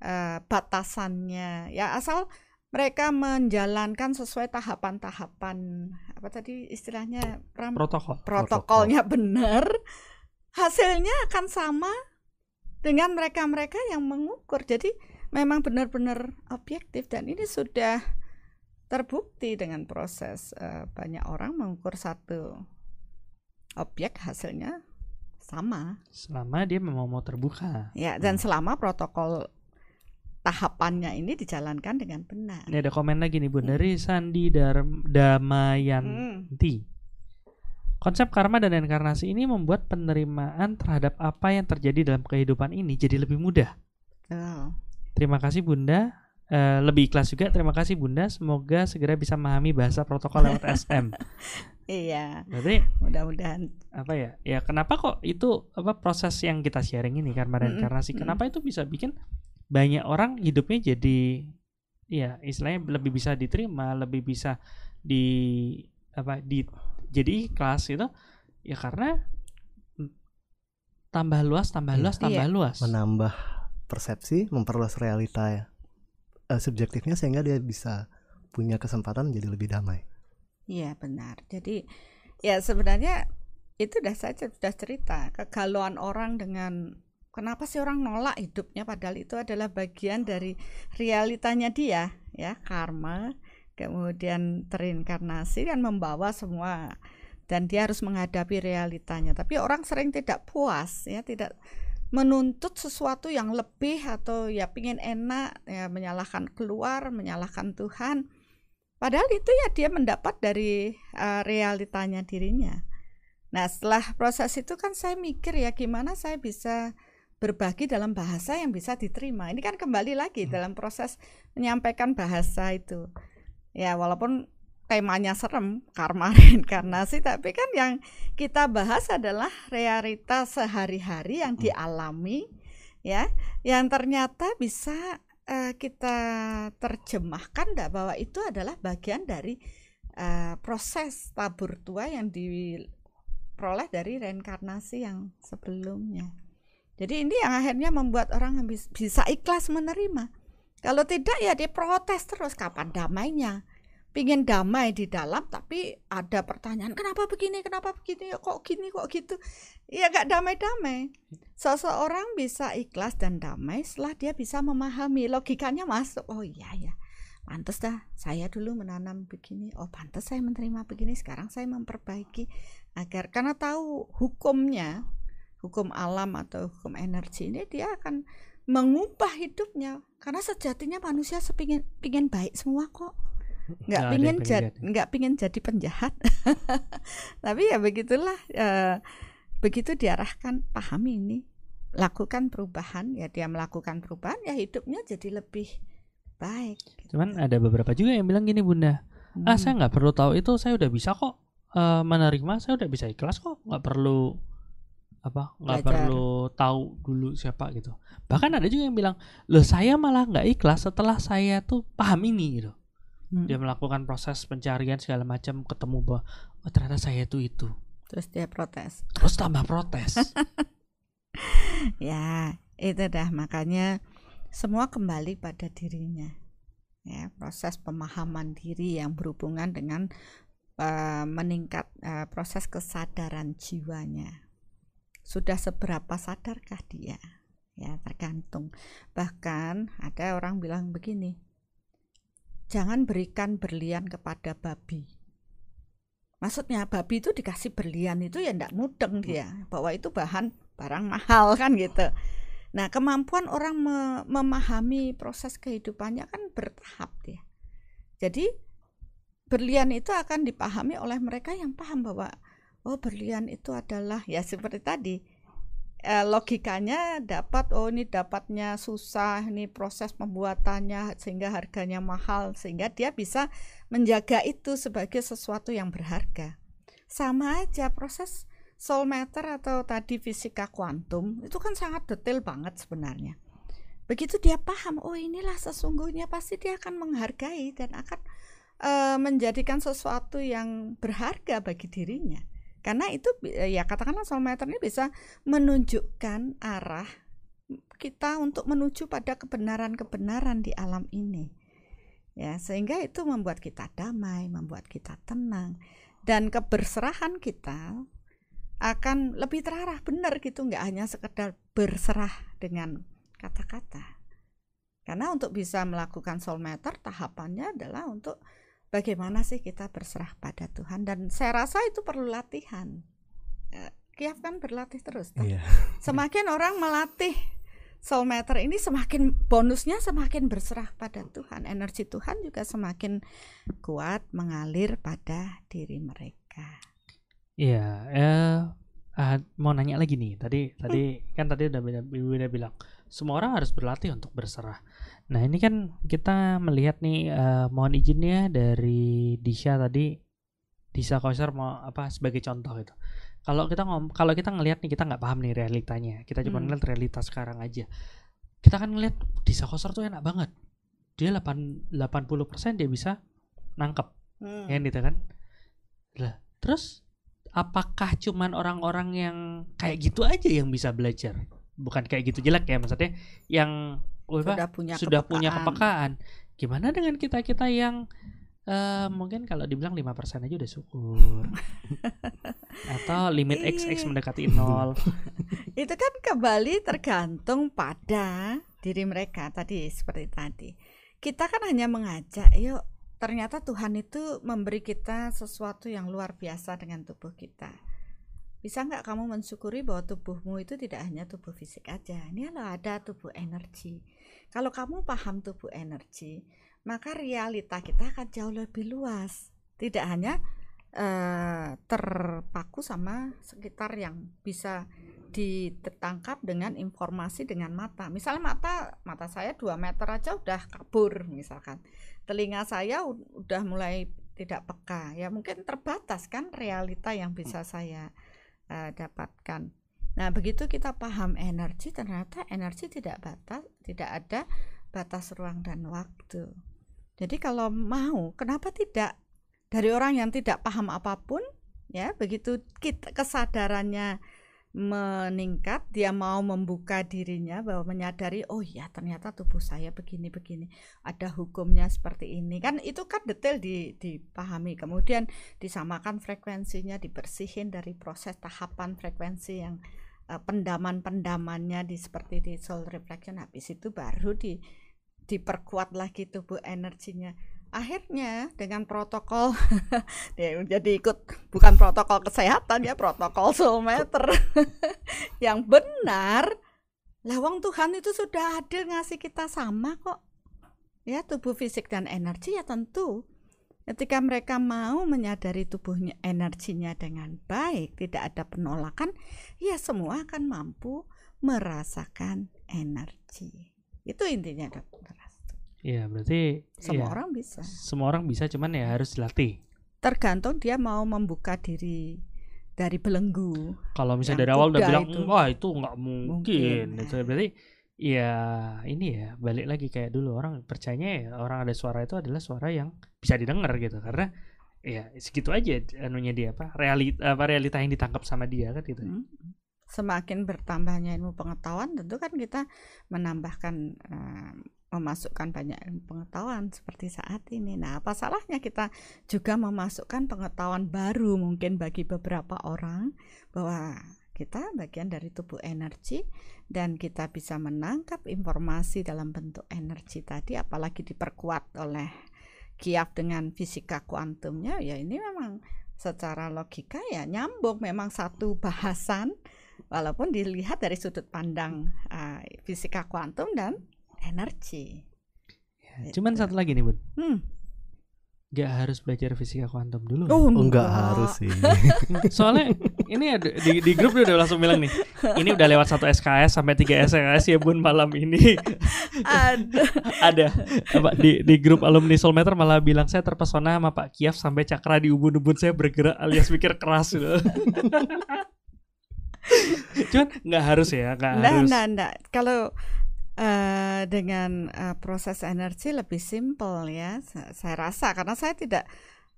eh, batasannya ya asal mereka menjalankan sesuai tahapan-tahapan apa tadi istilahnya Pram? Protokol. protokolnya benar, hasilnya akan sama dengan mereka-mereka yang mengukur. Jadi memang benar-benar objektif dan ini sudah terbukti dengan proses eh, banyak orang mengukur satu objek hasilnya sama. Selama dia memang mau terbuka. Ya, dan selama protokol tahapannya ini dijalankan dengan benar. Ini ada komen lagi nih Bun dari Sandi Dar- Damayanti. Hmm. Konsep karma dan inkarnasi ini membuat penerimaan terhadap apa yang terjadi dalam kehidupan ini jadi lebih mudah. Oh. Terima kasih Bunda. Eh, lebih ikhlas juga. Terima kasih Bunda. Semoga segera bisa memahami bahasa protokol lewat <laughs> SM. Iya, Berarti mudah-mudahan apa ya? Ya kenapa kok itu apa proses yang kita sharing ini karma dan Mm-mm, inkarnasi? mm-mm. Kenapa itu bisa bikin banyak orang hidupnya jadi ya istilahnya lebih bisa diterima, lebih bisa di apa di jadi ikhlas itu ya karena mm, tambah luas, tambah Iya. luas, tambah Iya. luas. menambah persepsi, memperluas realita ya. Eh, subjektifnya sehingga dia bisa punya kesempatan jadi lebih damai. Iya benar. Jadi ya sebenarnya itu udah saja sudah cerita kegalauan orang dengan kenapa sih orang nolak hidupnya padahal itu adalah bagian dari realitanya dia ya karma kemudian terinkarnasi dan membawa semua dan dia harus menghadapi realitanya. Tapi orang sering tidak puas ya tidak menuntut sesuatu yang lebih atau ya pingin enak ya menyalahkan keluar menyalahkan Tuhan Padahal itu ya dia mendapat dari uh, realitanya dirinya. Nah setelah proses itu kan saya mikir ya gimana saya bisa berbagi dalam bahasa yang bisa diterima. Ini kan kembali lagi dalam proses menyampaikan bahasa itu. Ya walaupun temanya serem karma reinkarnasi tapi kan yang kita bahas adalah realitas sehari-hari yang dialami ya yang ternyata bisa uh, kita terjemahkan enggak bahwa itu adalah bagian dari uh, proses tabur tua yang diperoleh dari reinkarnasi yang sebelumnya. Jadi ini yang akhirnya membuat orang bisa ikhlas menerima. Kalau tidak ya dia protes terus kapan damainya pingin damai di dalam tapi ada pertanyaan kenapa begini? Kenapa begini? Kok gini? Kok gitu? Ya gak damai-damai. Seseorang bisa ikhlas dan damai setelah dia bisa memahami. Logikanya masuk. Oh iya ya pantas dah saya dulu menanam begini. Oh pantas saya menerima begini. Sekarang saya memperbaiki agar karena tahu hukumnya hukum alam atau hukum energi ini dia akan mengubah hidupnya. Karena sejatinya manusia sepingin pingin baik semua kok nggak pingin jadi nggak pingin jadi penjahat. <laughs> Tapi ya begitulah e, begitu diarahkan pahami ini lakukan perubahan. Ya dia melakukan perubahan ya hidupnya jadi lebih baik cuman ada beberapa juga yang bilang gini bunda hmm. ah saya nggak perlu tahu itu saya udah bisa kok e, menerima saya udah bisa ikhlas kok nggak perlu apa nggak perlu tahu dulu siapa gitu. Bahkan ada juga yang bilang loh saya malah nggak ikhlas setelah saya tuh paham ini gitu hmm. dia melakukan proses pencarian segala macam ketemu bahwa oh ternyata saya itu itu. Terus dia protes. Terus tambah protes. <laughs> Ya itu dah. Makanya semua kembali pada dirinya. Ya proses pemahaman diri yang berhubungan dengan uh, meningkat uh, proses kesadaran jiwanya. Sudah seberapa sadarkah dia? Ya tergantung. Bahkan ada orang bilang begini jangan berikan berlian kepada babi. Maksudnya babi itu dikasih berlian itu ya ndak mudeng dia, bahwa itu bahan barang mahal kan gitu. Nah, kemampuan orang me memahami proses kehidupannya kan bertahap dia. Jadi berlian itu akan dipahami oleh mereka yang paham bahwa oh berlian itu adalah ya seperti tadi eh, logikanya dapat oh ini dapatnya susah ini proses pembuatannya sehingga harganya mahal sehingga dia bisa menjaga itu sebagai sesuatu yang berharga. Sama aja proses soul matter atau tadi fisika kuantum itu kan sangat detail banget sebenarnya. Begitu dia paham oh inilah sesungguhnya pasti dia akan menghargai dan akan uh, menjadikan sesuatu yang berharga bagi dirinya karena itu ya katakanlah soul ini bisa menunjukkan arah kita untuk menuju pada kebenaran-kebenaran di alam ini. Ya sehingga itu membuat kita damai membuat kita tenang dan keberserahan kita akan lebih terarah. Benar gitu nggak hanya sekedar berserah dengan kata-kata. Karena untuk bisa melakukan soul meter tahapannya adalah untuk bagaimana sih kita berserah pada Tuhan dan saya rasa itu perlu latihan ya, Kiaf kan berlatih terus yeah. semakin orang melatih soul matter ini semakin bonusnya semakin berserah pada Tuhan energi Tuhan juga semakin kuat mengalir pada diri mereka Iya, eh, uh, mau nanya lagi nih. Tadi tadi kan tadi udah udah bilang semua orang harus berlatih untuk berserah. Nah ini kan kita melihat nih uh, mohon izinnya dari Disha tadi Disha Koser mau apa sebagai contoh gitu. Kalau kita ngom kalau kita ngelihat nih kita nggak paham nih realitanya. Kita cuma hmm. ngeliat realitas sekarang aja. Kita kan ngelihat Disha Koser tuh enak banget. Dia 8 80% dia bisa nangkep. Hmm. Ya gitu kan. Lah, terus apakah cuman orang-orang yang kayak gitu aja yang bisa belajar? Bukan kayak gitu jelek ya maksudnya yang sudah punya sudah kepekaan. punya kepekaan. Gimana dengan kita kita yang uh, mungkin kalau dibilang lima persen aja udah syukur <laughs> atau limit x x iya. mendekati nol <laughs> itu kan kembali tergantung pada diri mereka tadi seperti tadi kita kan hanya mengajak yuk ternyata Tuhan itu memberi kita sesuatu yang luar biasa dengan tubuh kita bisa nggak kamu mensyukuri bahwa tubuhmu itu tidak hanya tubuh fisik aja ini loh ada tubuh energi kalau kamu paham tubuh energi maka realita kita akan jauh lebih luas. Tidak hanya uh, terpaku sama sekitar yang bisa ditangkap dengan informasi dengan mata. Misalnya mata mata saya 2 meter aja udah kabur misalkan. Telinga saya udah mulai tidak peka. Ya mungkin terbatas kan realita yang bisa saya uh, dapatkan. Nah, begitu kita paham energi, ternyata energi tidak batas, tidak ada batas ruang dan waktu. Jadi kalau mau, kenapa tidak dari orang yang tidak paham apa pun, ya begitu kita kesadarannya meningkat, dia mau membuka dirinya bahwa menyadari oh ya ternyata tubuh saya begini-begini, ada hukumnya seperti ini. Kan itu kan detail di, dipahami. Kemudian disamakan frekuensinya, dibersihin dari proses tahapan frekuensi yang uh, pendaman-pendamannya di seperti di soul reflection habis itu baru di diperkuat lagi tubuh energinya. Akhirnya dengan protokol <laughs> jadi ikut bukan protokol kesehatan ya protokol soul meter <laughs> yang benar lawang Tuhan itu sudah adil ngasih kita sama kok. Ya tubuh fisik dan energi ya tentu ketika mereka mau menyadari tubuhnya energinya dengan baik tidak ada penolakan ya semua akan mampu merasakan energi itu intinya dokter. Iya, berarti semua ya, orang bisa. Semua orang bisa, cuman ya harus dilatih. Tergantung dia mau membuka diri dari belenggu. Kalau misalnya dari awal udah bilang, wah itu nggak mungkin, mungkin. itu berarti ya ini ya balik lagi kayak dulu orang percayanya ya orang ada suara itu adalah suara yang bisa didengar gitu karena ya segitu aja anunya dia apa realita apa realita yang ditangkap sama dia kan gitu. Hmm semakin bertambahnya ilmu pengetahuan tentu kan kita menambahkan uh, memasukkan banyak ilmu pengetahuan seperti saat ini. Nah, apa salahnya kita juga memasukkan pengetahuan baru mungkin bagi beberapa orang bahwa kita bagian dari tubuh energi dan kita bisa menangkap informasi dalam bentuk energi tadi apalagi diperkuat oleh kiaf dengan fisika kuantumnya ya ini memang secara logika ya nyambung memang satu <laughs> bahasan walaupun dilihat dari sudut pandang uh, fisika kuantum dan energi. Ya, cuman satu lagi nih bun. Hmm. Gak harus belajar fisika kuantum dulu. Oh, enggak, harus sih. Soalnya ini ada di, di grup udah langsung bilang nih, ini udah lewat satu SKS sampai tiga SKS ya bun malam ini. ada. ada. Apa, di di grup alumni Soulmeter malah bilang saya terpesona sama Pak Kiaf sampai cakra di ubun-ubun saya bergerak alias mikir keras gitu. <laughs> Cuman nggak harus ya, nggak harus. Nggak, nggak. Kalau uh, dengan uh, proses energi lebih simpel ya, saya rasa karena saya tidak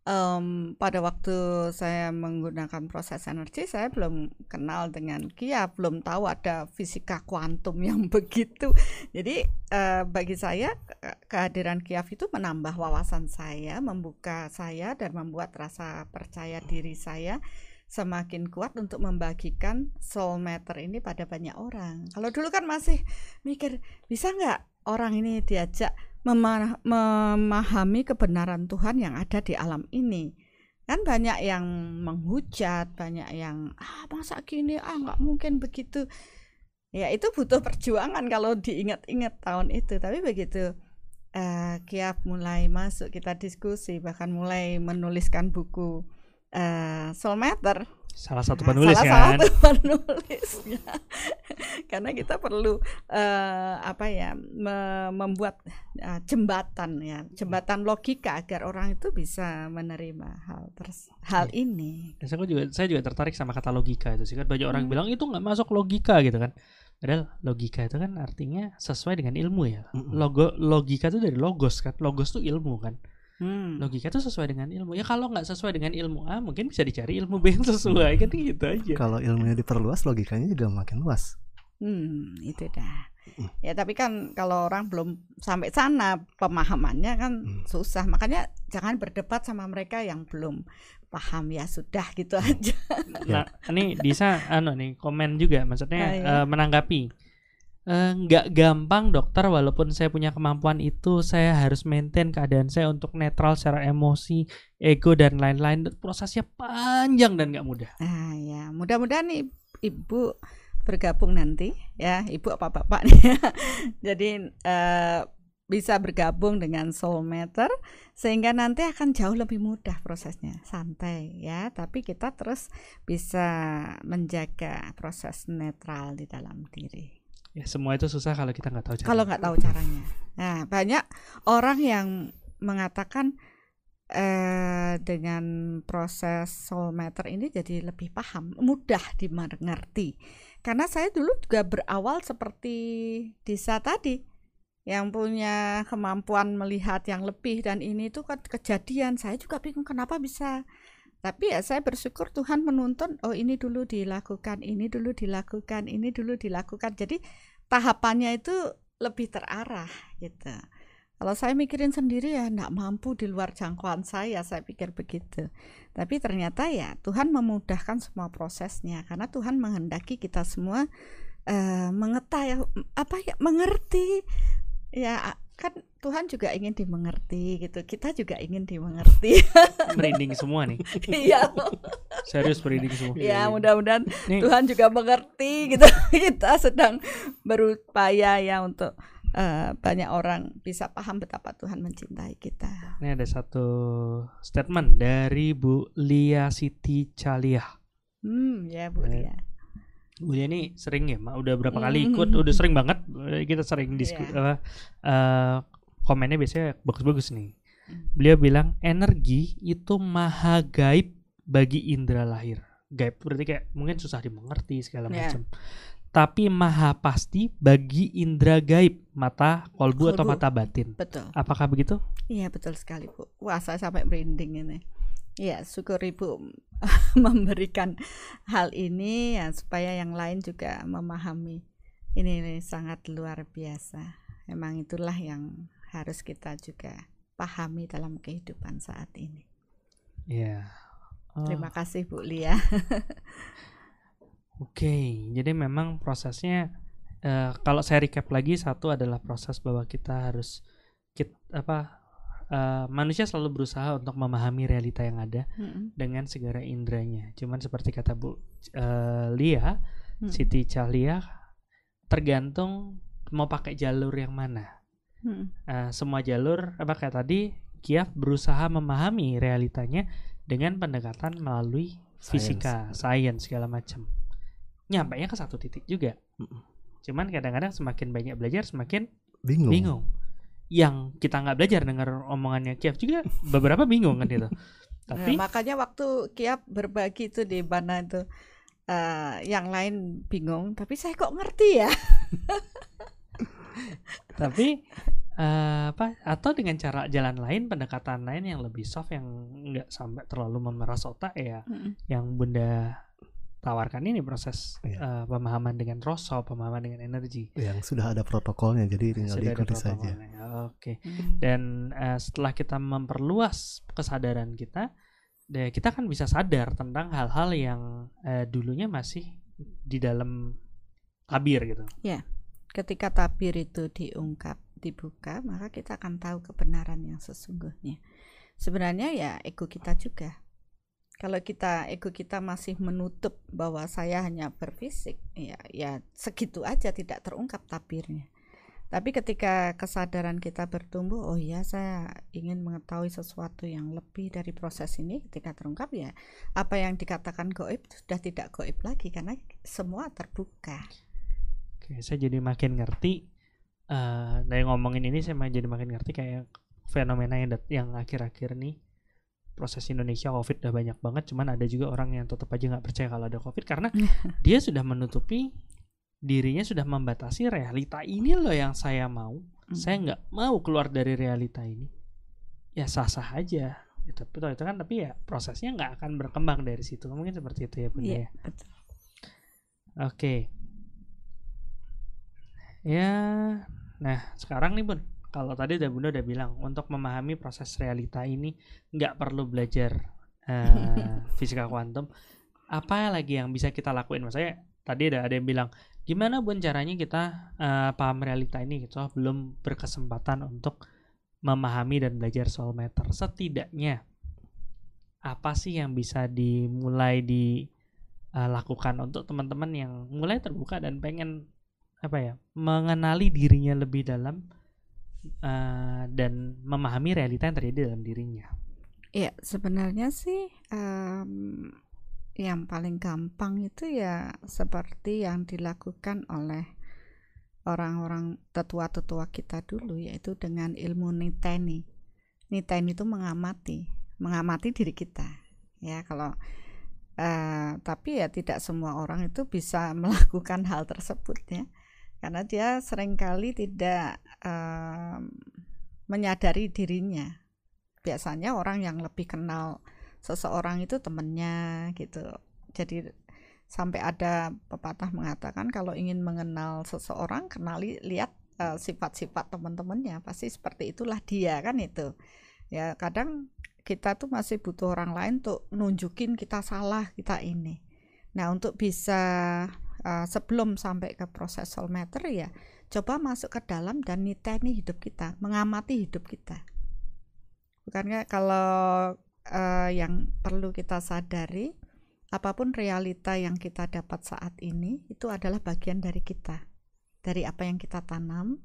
um, pada waktu saya menggunakan proses energi saya belum kenal dengan Kia, belum tahu ada fisika kuantum <laughs> yang begitu. Jadi uh, bagi saya kehadiran Kia itu menambah wawasan saya, membuka saya dan membuat rasa percaya diri saya semakin kuat untuk membagikan soul matter ini pada banyak orang. Kalau dulu kan masih mikir bisa nggak orang ini diajak memahami kebenaran Tuhan yang ada di alam ini. Kan banyak yang menghujat, banyak yang ah masa gini ah nggak mungkin begitu. Ya itu butuh perjuangan kalau diingat-ingat tahun itu. Tapi begitu uh, Kiap mulai masuk kita diskusi bahkan mulai menuliskan buku uh, Soulmeter salah satu nah, penulis salah kan? satu <laughs> penulisnya. Karena kita perlu uh, apa ya me membuat uh, jembatan ya. Jembatan logika agar orang itu bisa menerima hal hal iya. ini. Dan saya juga saya juga tertarik sama kata logika itu sih kan. Banyak orang hmm. bilang itu nggak masuk logika gitu kan. Padahal logika itu kan artinya sesuai dengan ilmu ya. Logo logika itu dari logos kan. Logos itu ilmu kan Hmm. Logika itu sesuai dengan ilmu. Ya kalau nggak sesuai dengan ilmu A, mungkin bisa dicari ilmu B yang sesuai kan gitu aja. Kalau ilmunya diperluas, logikanya juga makin luas. Hmm, itu dah. Hmm. Ya tapi kan kalau orang belum sampai sana pemahamannya kan hmm. susah. Makanya jangan berdebat sama mereka yang belum paham ya sudah gitu hmm. aja. Nah, ini bisa anu nih komen juga maksudnya ah, iya. uh, menanggapi nggak uh, gampang dokter walaupun saya punya kemampuan itu saya harus maintain keadaan saya untuk netral secara emosi ego dan lain-lain. Prosesnya panjang dan nggak mudah. Ah ya. Mudah-mudahan ibu bergabung nanti ya. Ibu apa bapak nih <laughs> jadi uh, bisa bergabung dengan soulmeter sehingga nanti akan jauh lebih mudah prosesnya. Santai ya. Tapi kita terus bisa menjaga proses netral di dalam diri Ya semua itu susah kalau kita nggak tahu caranya. Kalau nggak tahu caranya. Nah banyak orang yang mengatakan eh, dengan proses soul matter ini jadi lebih paham, mudah dimengerti. Karena saya dulu juga berawal seperti Disa tadi, yang punya kemampuan melihat yang lebih dan ini tuh kan kejadian saya juga bingung kenapa bisa tapi ya saya bersyukur Tuhan menuntun oh ini dulu dilakukan ini dulu dilakukan ini dulu dilakukan. Jadi tahapannya itu lebih terarah gitu. Kalau saya mikirin sendiri ya enggak mampu di luar jangkauan saya saya pikir begitu. Tapi ternyata ya Tuhan memudahkan semua prosesnya karena Tuhan menghendaki kita semua uh, mengetahui apa ya mengerti ya kan Tuhan juga ingin dimengerti gitu. Kita juga ingin dimengerti. <laughs> Merinding semua nih. Iya. Serius merinding semua. Ya mudah-mudahan Tuhan juga mengerti gitu. <laughs> Kita sedang berupaya ya untuk uh, banyak orang bisa paham betapa Tuhan mencintai kita. Ini ada satu statement dari Bu Lia Siti Caliah. Hmm, ya Bu Lia. Bu Lia ini sering ya, mak udah berapa kali ikut, udah sering banget kita sering diskusi yeah. uh, komennya biasanya bagus-bagus nih. Hmm. Beliau bilang energi itu maha gaib bagi indera lahir. Gaib berarti kayak mungkin susah dimengerti segala yeah. macam tapi maha pasti bagi indera gaib mata kolbu, kolbu atau mata batin. Betul. Apakah begitu? Iya betul sekali bu. Wah saya sampai merinding ini. Ya syukur ibu <laughs> memberikan hal ini ya supaya yang lain juga memahami. Ini, ini sangat luar biasa. Memang itulah yang harus kita juga pahami dalam kehidupan saat ini. Iya. Oh. Terima kasih Bu Lia. <laughs> Oke, jadi memang prosesnya uh, kalau saya recap lagi satu adalah proses bahwa kita harus kita apa uh, manusia selalu berusaha untuk memahami realita yang ada mm-hmm. dengan segala indranya. Cuman seperti kata Bu uh, Lia, mm-hmm. Siti Cahlia tergantung mau pakai jalur yang mana. Mm-hmm. Uh, semua jalur apa kayak tadi Kiaf berusaha memahami realitanya dengan pendekatan melalui fisika, sains segala macam nyampe nya ke satu titik juga. Cuman kadang-kadang semakin banyak belajar semakin bingung. bingung. Yang kita nggak belajar dengar omongannya Kiaf juga beberapa bingung kan itu. <laughs> Tapi nah, makanya waktu Kiaf berbagi itu di mana itu uh, yang lain bingung, tapi saya kok ngerti ya. <laughs> tapi uh, apa atau dengan cara jalan lain pendekatan lain yang lebih soft yang nggak sampai terlalu memeras otak ya mm -hmm. yang bunda tawarkan ini proses iya. uh, pemahaman dengan rosol, pemahaman dengan energi. Yang sudah ada protokolnya, jadi tinggal sudah diikuti saja. Oke. Okay. Hmm. Dan uh, setelah kita memperluas kesadaran kita, kita kan bisa sadar tentang hal-hal yang uh, dulunya masih di dalam tabir gitu. Ya, ketika tabir itu diungkap, dibuka, maka kita akan tahu kebenaran yang sesungguhnya. Sebenarnya ya ego kita juga kalau kita ego kita masih menutup bahwa saya hanya berfisik ya ya segitu aja tidak terungkap tabirnya tapi ketika kesadaran kita bertumbuh oh ya saya ingin mengetahui sesuatu yang lebih dari proses ini ketika terungkap ya apa yang dikatakan goib sudah tidak goib lagi karena semua terbuka. Oke saya jadi makin ngerti uh, dari ngomongin ini saya jadi makin ngerti kayak fenomena yang yang akhir-akhir nih proses Indonesia COVID udah banyak banget, cuman ada juga orang yang tetap aja nggak percaya kalau ada COVID karena <laughs> dia sudah menutupi dirinya sudah membatasi realita ini loh yang saya mau. Hmm. Saya nggak mau keluar dari realita ini. Ya sah-sah aja. Ya, tapi itu kan tapi ya prosesnya nggak akan berkembang dari situ. Mungkin seperti itu ya Bunda yeah, ya. Oke. Okay. Ya, nah sekarang nih Bun, kalau tadi udah bunda udah bilang untuk memahami proses realita ini nggak perlu belajar uh, fisika kuantum. Apa lagi yang bisa kita lakuin? Maksudnya tadi ada ada yang bilang gimana bun caranya kita uh, paham realita ini? Gitu. Belum berkesempatan untuk memahami dan belajar soal meter setidaknya apa sih yang bisa dimulai dilakukan uh, untuk teman-teman yang mulai terbuka dan pengen apa ya mengenali dirinya lebih dalam uh, dan memahami realita yang terjadi dalam dirinya. Ya sebenarnya sih um, yang paling gampang itu ya seperti yang dilakukan oleh orang-orang tetua-tetua kita dulu yaitu dengan ilmu niteni. Niteni itu mengamati, mengamati diri kita. Ya kalau uh, tapi ya tidak semua orang itu bisa <laughs> melakukan hal tersebut ya karena dia sering kali tidak um, menyadari dirinya. Biasanya orang yang lebih kenal seseorang itu temennya gitu. Jadi sampai ada pepatah mengatakan kalau ingin mengenal seseorang kenali lihat uh, sifat-sifat teman-temannya pasti seperti itulah dia kan itu. Ya kadang kita tuh masih butuh orang lain untuk nunjukin kita salah kita ini. Nah untuk bisa uh, sebelum sampai ke proses soul matter ya coba masuk ke dalam dan niteni hidup kita mengamati hidup kita. Bukannya kalau uh, yang perlu kita sadari apa pun realita yang kita dapat saat ini itu adalah bagian dari kita. Dari apa yang kita tanam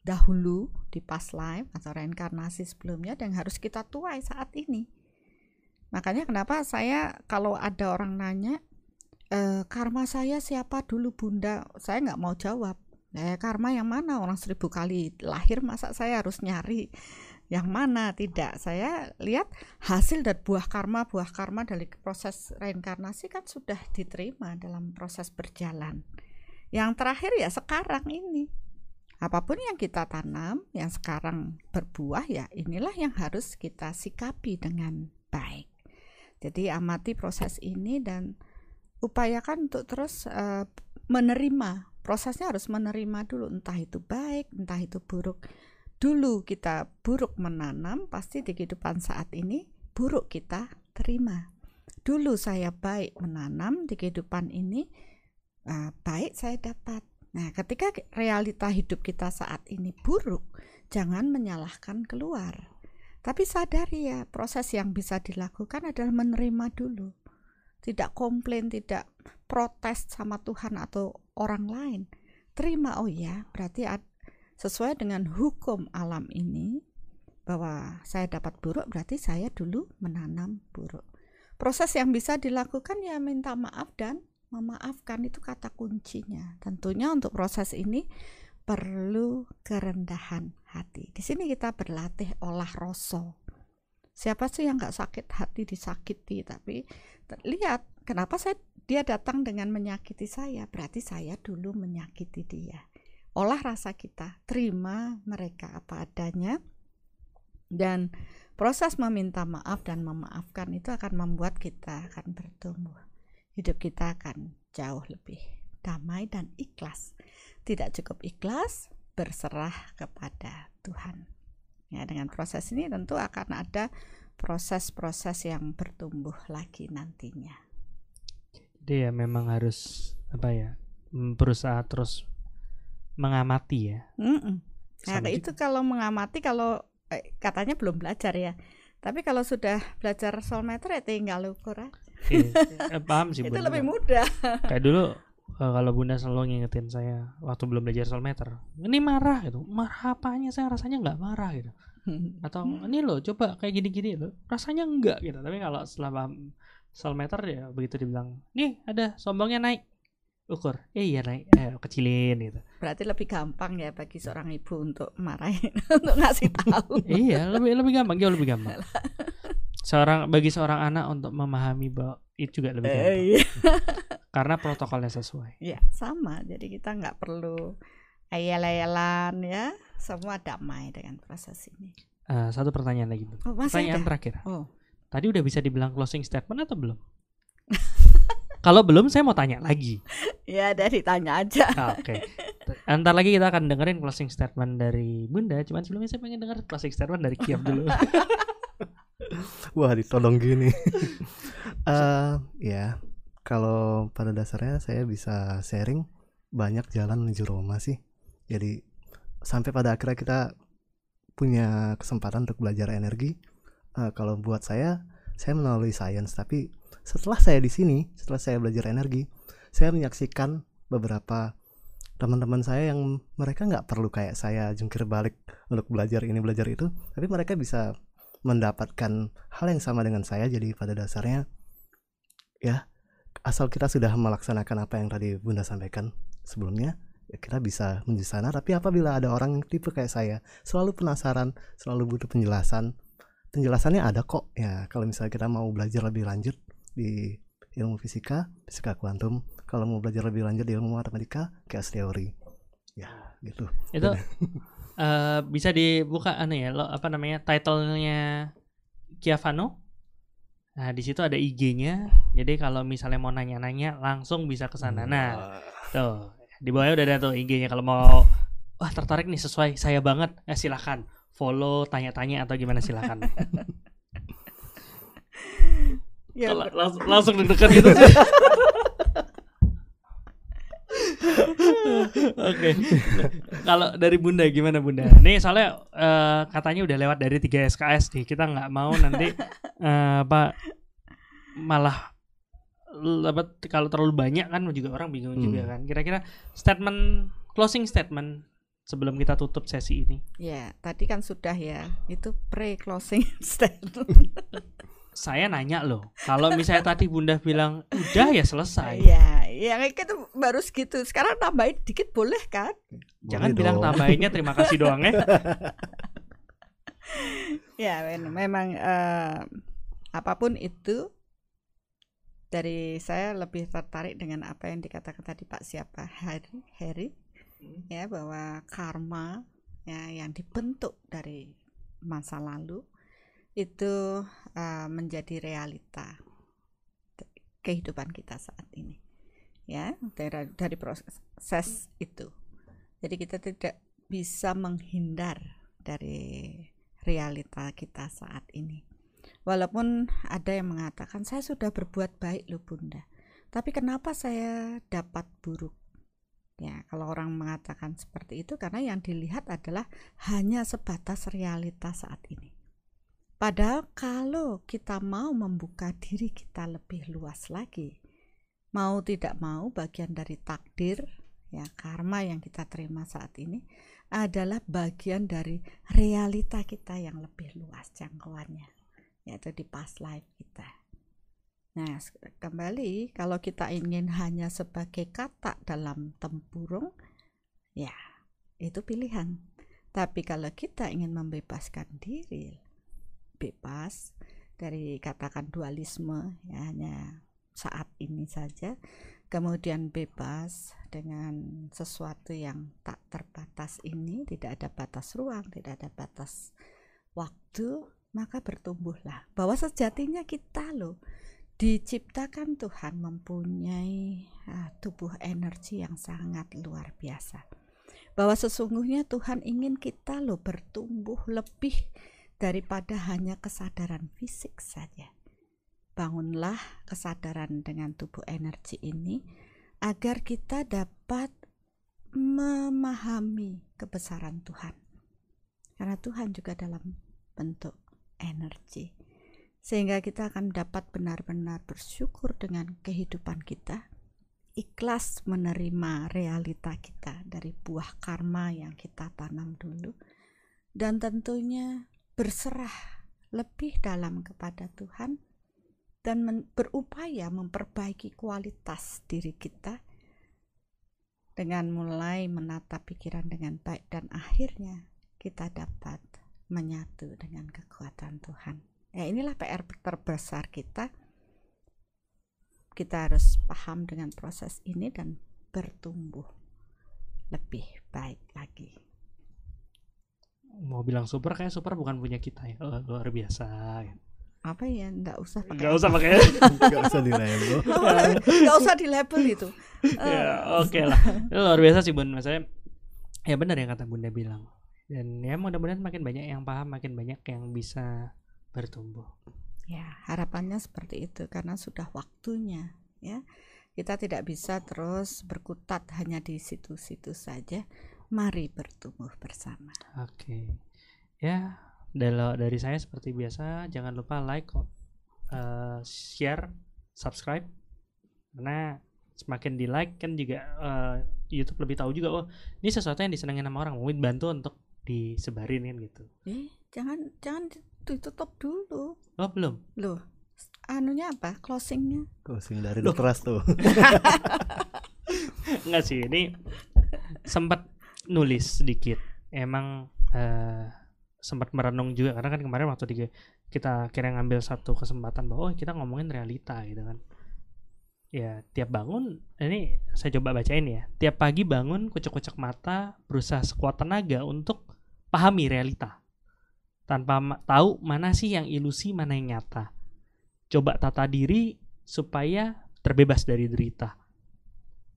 dahulu di past life atau reinkarnasi sebelumnya dan harus kita tuai saat ini. Makanya kenapa saya kalau ada orang nanya e, karma saya siapa dulu bunda? Saya nggak mau jawab. Eh karma yang mana? Orang seribu kali lahir masa saya harus nyari yang mana? Tidak. Saya lihat hasil dan buah karma buah karma dari proses reinkarnasi kan sudah diterima dalam proses berjalan. Yang terakhir ya sekarang ini. Apa pun yang kita tanam yang sekarang berbuah ya inilah yang harus kita sikapi dengan baik. Jadi amati proses ini dan upayakan untuk terus uh, menerima. Prosesnya harus menerima dulu. Entah itu baik entah itu buruk. Dulu kita buruk menanam pasti di kehidupan saat ini buruk kita terima. Dulu saya baik menanam di kehidupan ini uh, baik saya dapat. Nah ketika realita hidup kita saat ini buruk jangan menyalahkan keluar. Tapi sadari ya proses yang bisa dilakukan adalah menerima dulu tidak komplain, tidak protes sama Tuhan atau orang lain. Terima, oh ya, berarti sesuai dengan hukum alam ini bahwa saya dapat buruk berarti saya dulu menanam buruk. Proses yang bisa dilakukan ya minta maaf dan memaafkan itu kata kuncinya. Tentunya untuk proses ini perlu kerendahan hati. Di sini kita berlatih olah rasa. Siapa sih yang nggak sakit hati disakiti? Tapi lihat kenapa saya dia datang dengan menyakiti saya? Berarti saya dulu menyakiti dia. Olah rasa kita terima mereka apa adanya dan proses meminta maaf dan memaafkan itu akan membuat kita akan bertumbuh. Hidup kita akan jauh lebih damai dan ikhlas. Tidak cukup ikhlas berserah kepada Tuhan ya dengan proses ini tentu akan ada proses-proses yang bertumbuh lagi nantinya. Jadi ya memang harus apa ya berusaha terus mengamati ya. Mm -mm. Nah itu kalau mengamati kalau eh, katanya belum belajar ya. Tapi kalau sudah belajar soul meter ya tinggal ukur aja. Iya, eh, paham sih. <laughs> itu lebih mudah. Kayak dulu eh, kalau bunda selalu ngingetin saya waktu belum belajar soul meter, ini marah gitu. Marah apanya? Saya rasanya nggak marah gitu. <laughs> atau ini loh coba kayak gini-gini loh rasanya enggak gitu tapi kalau setelah paham soal meter ya begitu dibilang nih ada sombongnya naik ukur eh iya naik eh, kecilin gitu berarti lebih gampang ya bagi seorang ibu untuk marahin <laughs> untuk ngasih tahu <laughs> iya lebih lebih gampang jauh lebih gampang seorang bagi seorang anak untuk memahami bahwa itu juga lebih eh, gampang eh, iya. Karena protokolnya sesuai ya sama jadi kita nggak perlu ayel-ayelan ya semua damai dengan proses ini. Uh, satu pertanyaan lagi, Oh, pertanyaan ada? terakhir. Oh. Tadi udah bisa dibilang closing statement atau belum? <laughs> Kalau belum, saya mau tanya lagi. ya, dari tanya aja. Ah, oke. Okay. Antar lagi kita akan dengerin closing statement dari Bunda. Cuman sebelumnya saya pengen denger closing statement dari Kiam dulu. <laughs> Wah, ditolong gini. uh, <laughs> ya, kalau pada dasarnya saya bisa sharing banyak jalan menuju Roma sih. Jadi sampai pada akhirnya kita punya kesempatan untuk belajar energi uh, kalau buat saya saya melalui sains tapi setelah saya di sini setelah saya belajar energi saya menyaksikan beberapa teman-teman saya yang mereka nggak perlu kayak saya jungkir balik untuk belajar ini belajar itu tapi mereka bisa mendapatkan hal yang sama dengan saya jadi pada dasarnya ya asal kita sudah melaksanakan apa yang tadi bunda sampaikan sebelumnya ya kita bisa menuju sana. Tapi apabila ada orang yang tipe kayak saya selalu penasaran selalu butuh penjelasan penjelasannya ada kok. Ya kalau misalnya kita mau belajar lebih lanjut di ilmu fisika fisika kuantum kalau mau belajar lebih lanjut di ilmu matematika chaos teori ya gitu. Itu eh, bisa dibuka aneh ya lo apa namanya titlenya Kiavano nah di situ ada IG-nya jadi kalau misalnya mau nanya-nanya langsung bisa ke sana. Nah tuh di bawahnya udah ada tuh IG-nya kalau mau wah tertarik nih sesuai saya banget. Eh, silahkan. Follow tanya-tanya atau gimana silahkan. <laughs> Ya, Kalau langsung, langsung deg-degan gitu <laughs> Oke. Kalau dari Bunda gimana Bunda? Nih soalnya eh, katanya udah lewat dari 3 SKS nih. Kita nggak mau nanti eh, apa malah apa kalau terlalu banyak kan juga orang bingung Hmm. juga kan. Kira-kira statement closing statement sebelum kita tutup sesi ini. ya, tadi kan sudah ya. Itu pre-closing <laughs> statement. Saya nanya loh, kalau misalnya tadi Bunda bilang udah ya selesai. Ya, ya kayak gitu baru segitu. Sekarang tambahin dikit boleh kan? Jangan Boleh bilang dong. tambahinnya terima kasih doang ya. <laughs> Ya, men- memang eh, apa pun itu dari saya lebih tertarik dengan apa yang dikatakan tadi Pak siapa Harry, Harry ya bahwa karma ya yang dibentuk dari masa lalu itu eh, menjadi realita kehidupan kita saat ini ya dari, dari proses itu. Jadi kita tidak bisa menghindar dari realita kita saat ini. Walaupun ada yang mengatakan saya sudah berbuat baik loh bunda. Tapi kenapa saya dapat buruk? Ya kalau orang mengatakan seperti itu karena yang dilihat adalah hanya sebatas realita saat ini padahal kalau kita mau membuka diri kita lebih luas lagi mau tidak mau bagian dari takdir ya karma yang kita terima saat ini adalah bagian dari realita kita yang lebih luas jangkauannya yaitu di past life kita. Nah, kembali kalau kita ingin hanya sebagai kata dalam tempurung, ya itu pilihan. Tapi kalau kita ingin membebaskan diri, bebas dari katakan dualisme, ya hanya saat ini saja, kemudian bebas dengan sesuatu yang tak terbatas ini, tidak ada batas ruang, tidak ada batas waktu, maka bertumbuhlah. Bahwa sejatinya kita loh diciptakan Tuhan mempunyai ah, tubuh energi yang sangat luar biasa. Bahwa sesungguhnya Tuhan ingin kita loh bertumbuh lebih daripada hanya kesadaran fisik saja. Bangunlah kesadaran dengan tubuh energi ini agar kita dapat memahami kebesaran Tuhan. Karena Tuhan juga dalam bentuk energi. Sehingga kita akan dapat benar-benar bersyukur dengan kehidupan kita, ikhlas menerima realita kita dari buah karma yang kita tanam dulu, dan tentunya berserah lebih dalam kepada Tuhan dan berupaya memperbaiki kualitas diri kita dengan mulai menata pikiran dengan baik dan akhirnya kita dapat menyatu dengan kekuatan Tuhan. Ya inilah PR terbesar kita. Kita harus paham dengan proses ini dan bertumbuh lebih baik lagi. Mau bilang super kayak super bukan punya kita ya. Oh, luar biasa. Apa ya? Nggak usah pakai. Gak usah pakai. Gak usah dilabel. <laughs> Nggak usah di label itu. <laughs> ya, oke lah. Itu luar biasa sih Bun. Maksudnya ya benar yang kata Bunda bilang. Dan ya mudah-mudahan makin banyak yang paham, makin banyak yang bisa bertumbuh. Ya, harapannya seperti itu karena sudah waktunya ya. Kita tidak bisa terus berkutat hanya di situ-situ saja. Mari bertumbuh bersama. Oke. Ya, dari dari saya seperti biasa jangan lupa like, eh, share, subscribe. Karena semakin di like kan juga eh, YouTube lebih tahu juga oh ini sesuatu yang disenangin sama orang mungkin bantu untuk disebarin kan gitu. Eh, jangan jangan ditutup dulu. Oh belum. Loh, anunya apa? Closingnya? Closing dari dokter Rasto. Enggak <laughs> sih, ini sempat nulis sedikit. Emang eh, sempat merenung juga karena kan kemarin waktu di, kita kira ngambil satu kesempatan bahwa oh kita ngomongin realita gitu kan. ya tiap bangun ini saya coba bacain ya tiap pagi bangun kucek-kucek mata berusaha sekuat tenaga untuk pahami realita tanpa ma- tahu mana sih yang ilusi mana yang nyata coba tata diri supaya terbebas dari derita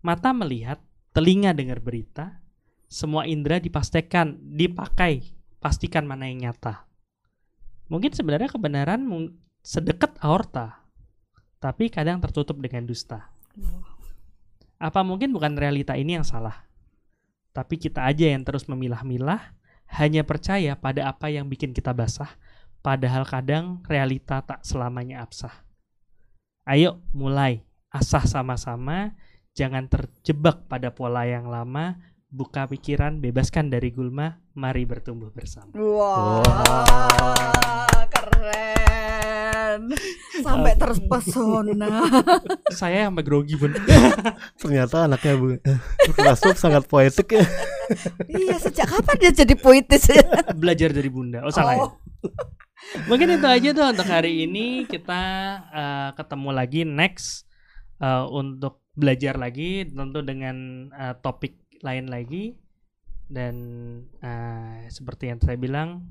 mata melihat telinga dengar berita semua indera dipastikan dipakai pastikan mana yang nyata mungkin sebenarnya kebenaran sedekat aorta tapi kadang tertutup dengan dusta. Apa mungkin bukan realita ini yang salah? Tapi kita aja yang terus memilah-milah, hanya percaya pada apa yang bikin kita basah, padahal kadang realita tak selamanya absah. Ayo mulai, asah sama-sama, jangan terjebak pada pola yang lama, buka pikiran, bebaskan dari gulma, mari bertumbuh bersama. Wah, Wah. keren. Sampai terpesona. <laughs> Saya sampai grogi pun. <laughs> Ternyata anaknya Bu Rasul sangat poetik ya. iya, sejak kapan dia jadi puitis ya? <laughs> Belajar dari bunda. Oh salah ya? Oh. Mungkin itu aja tuh untuk hari ini kita eh, ketemu lagi next eh, untuk belajar lagi tentu dengan eh, topik lain lagi dan eh, seperti yang saya bilang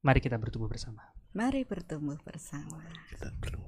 mari kita bertumbuh bersama. Mari bertumbuh bersama. Kita ber-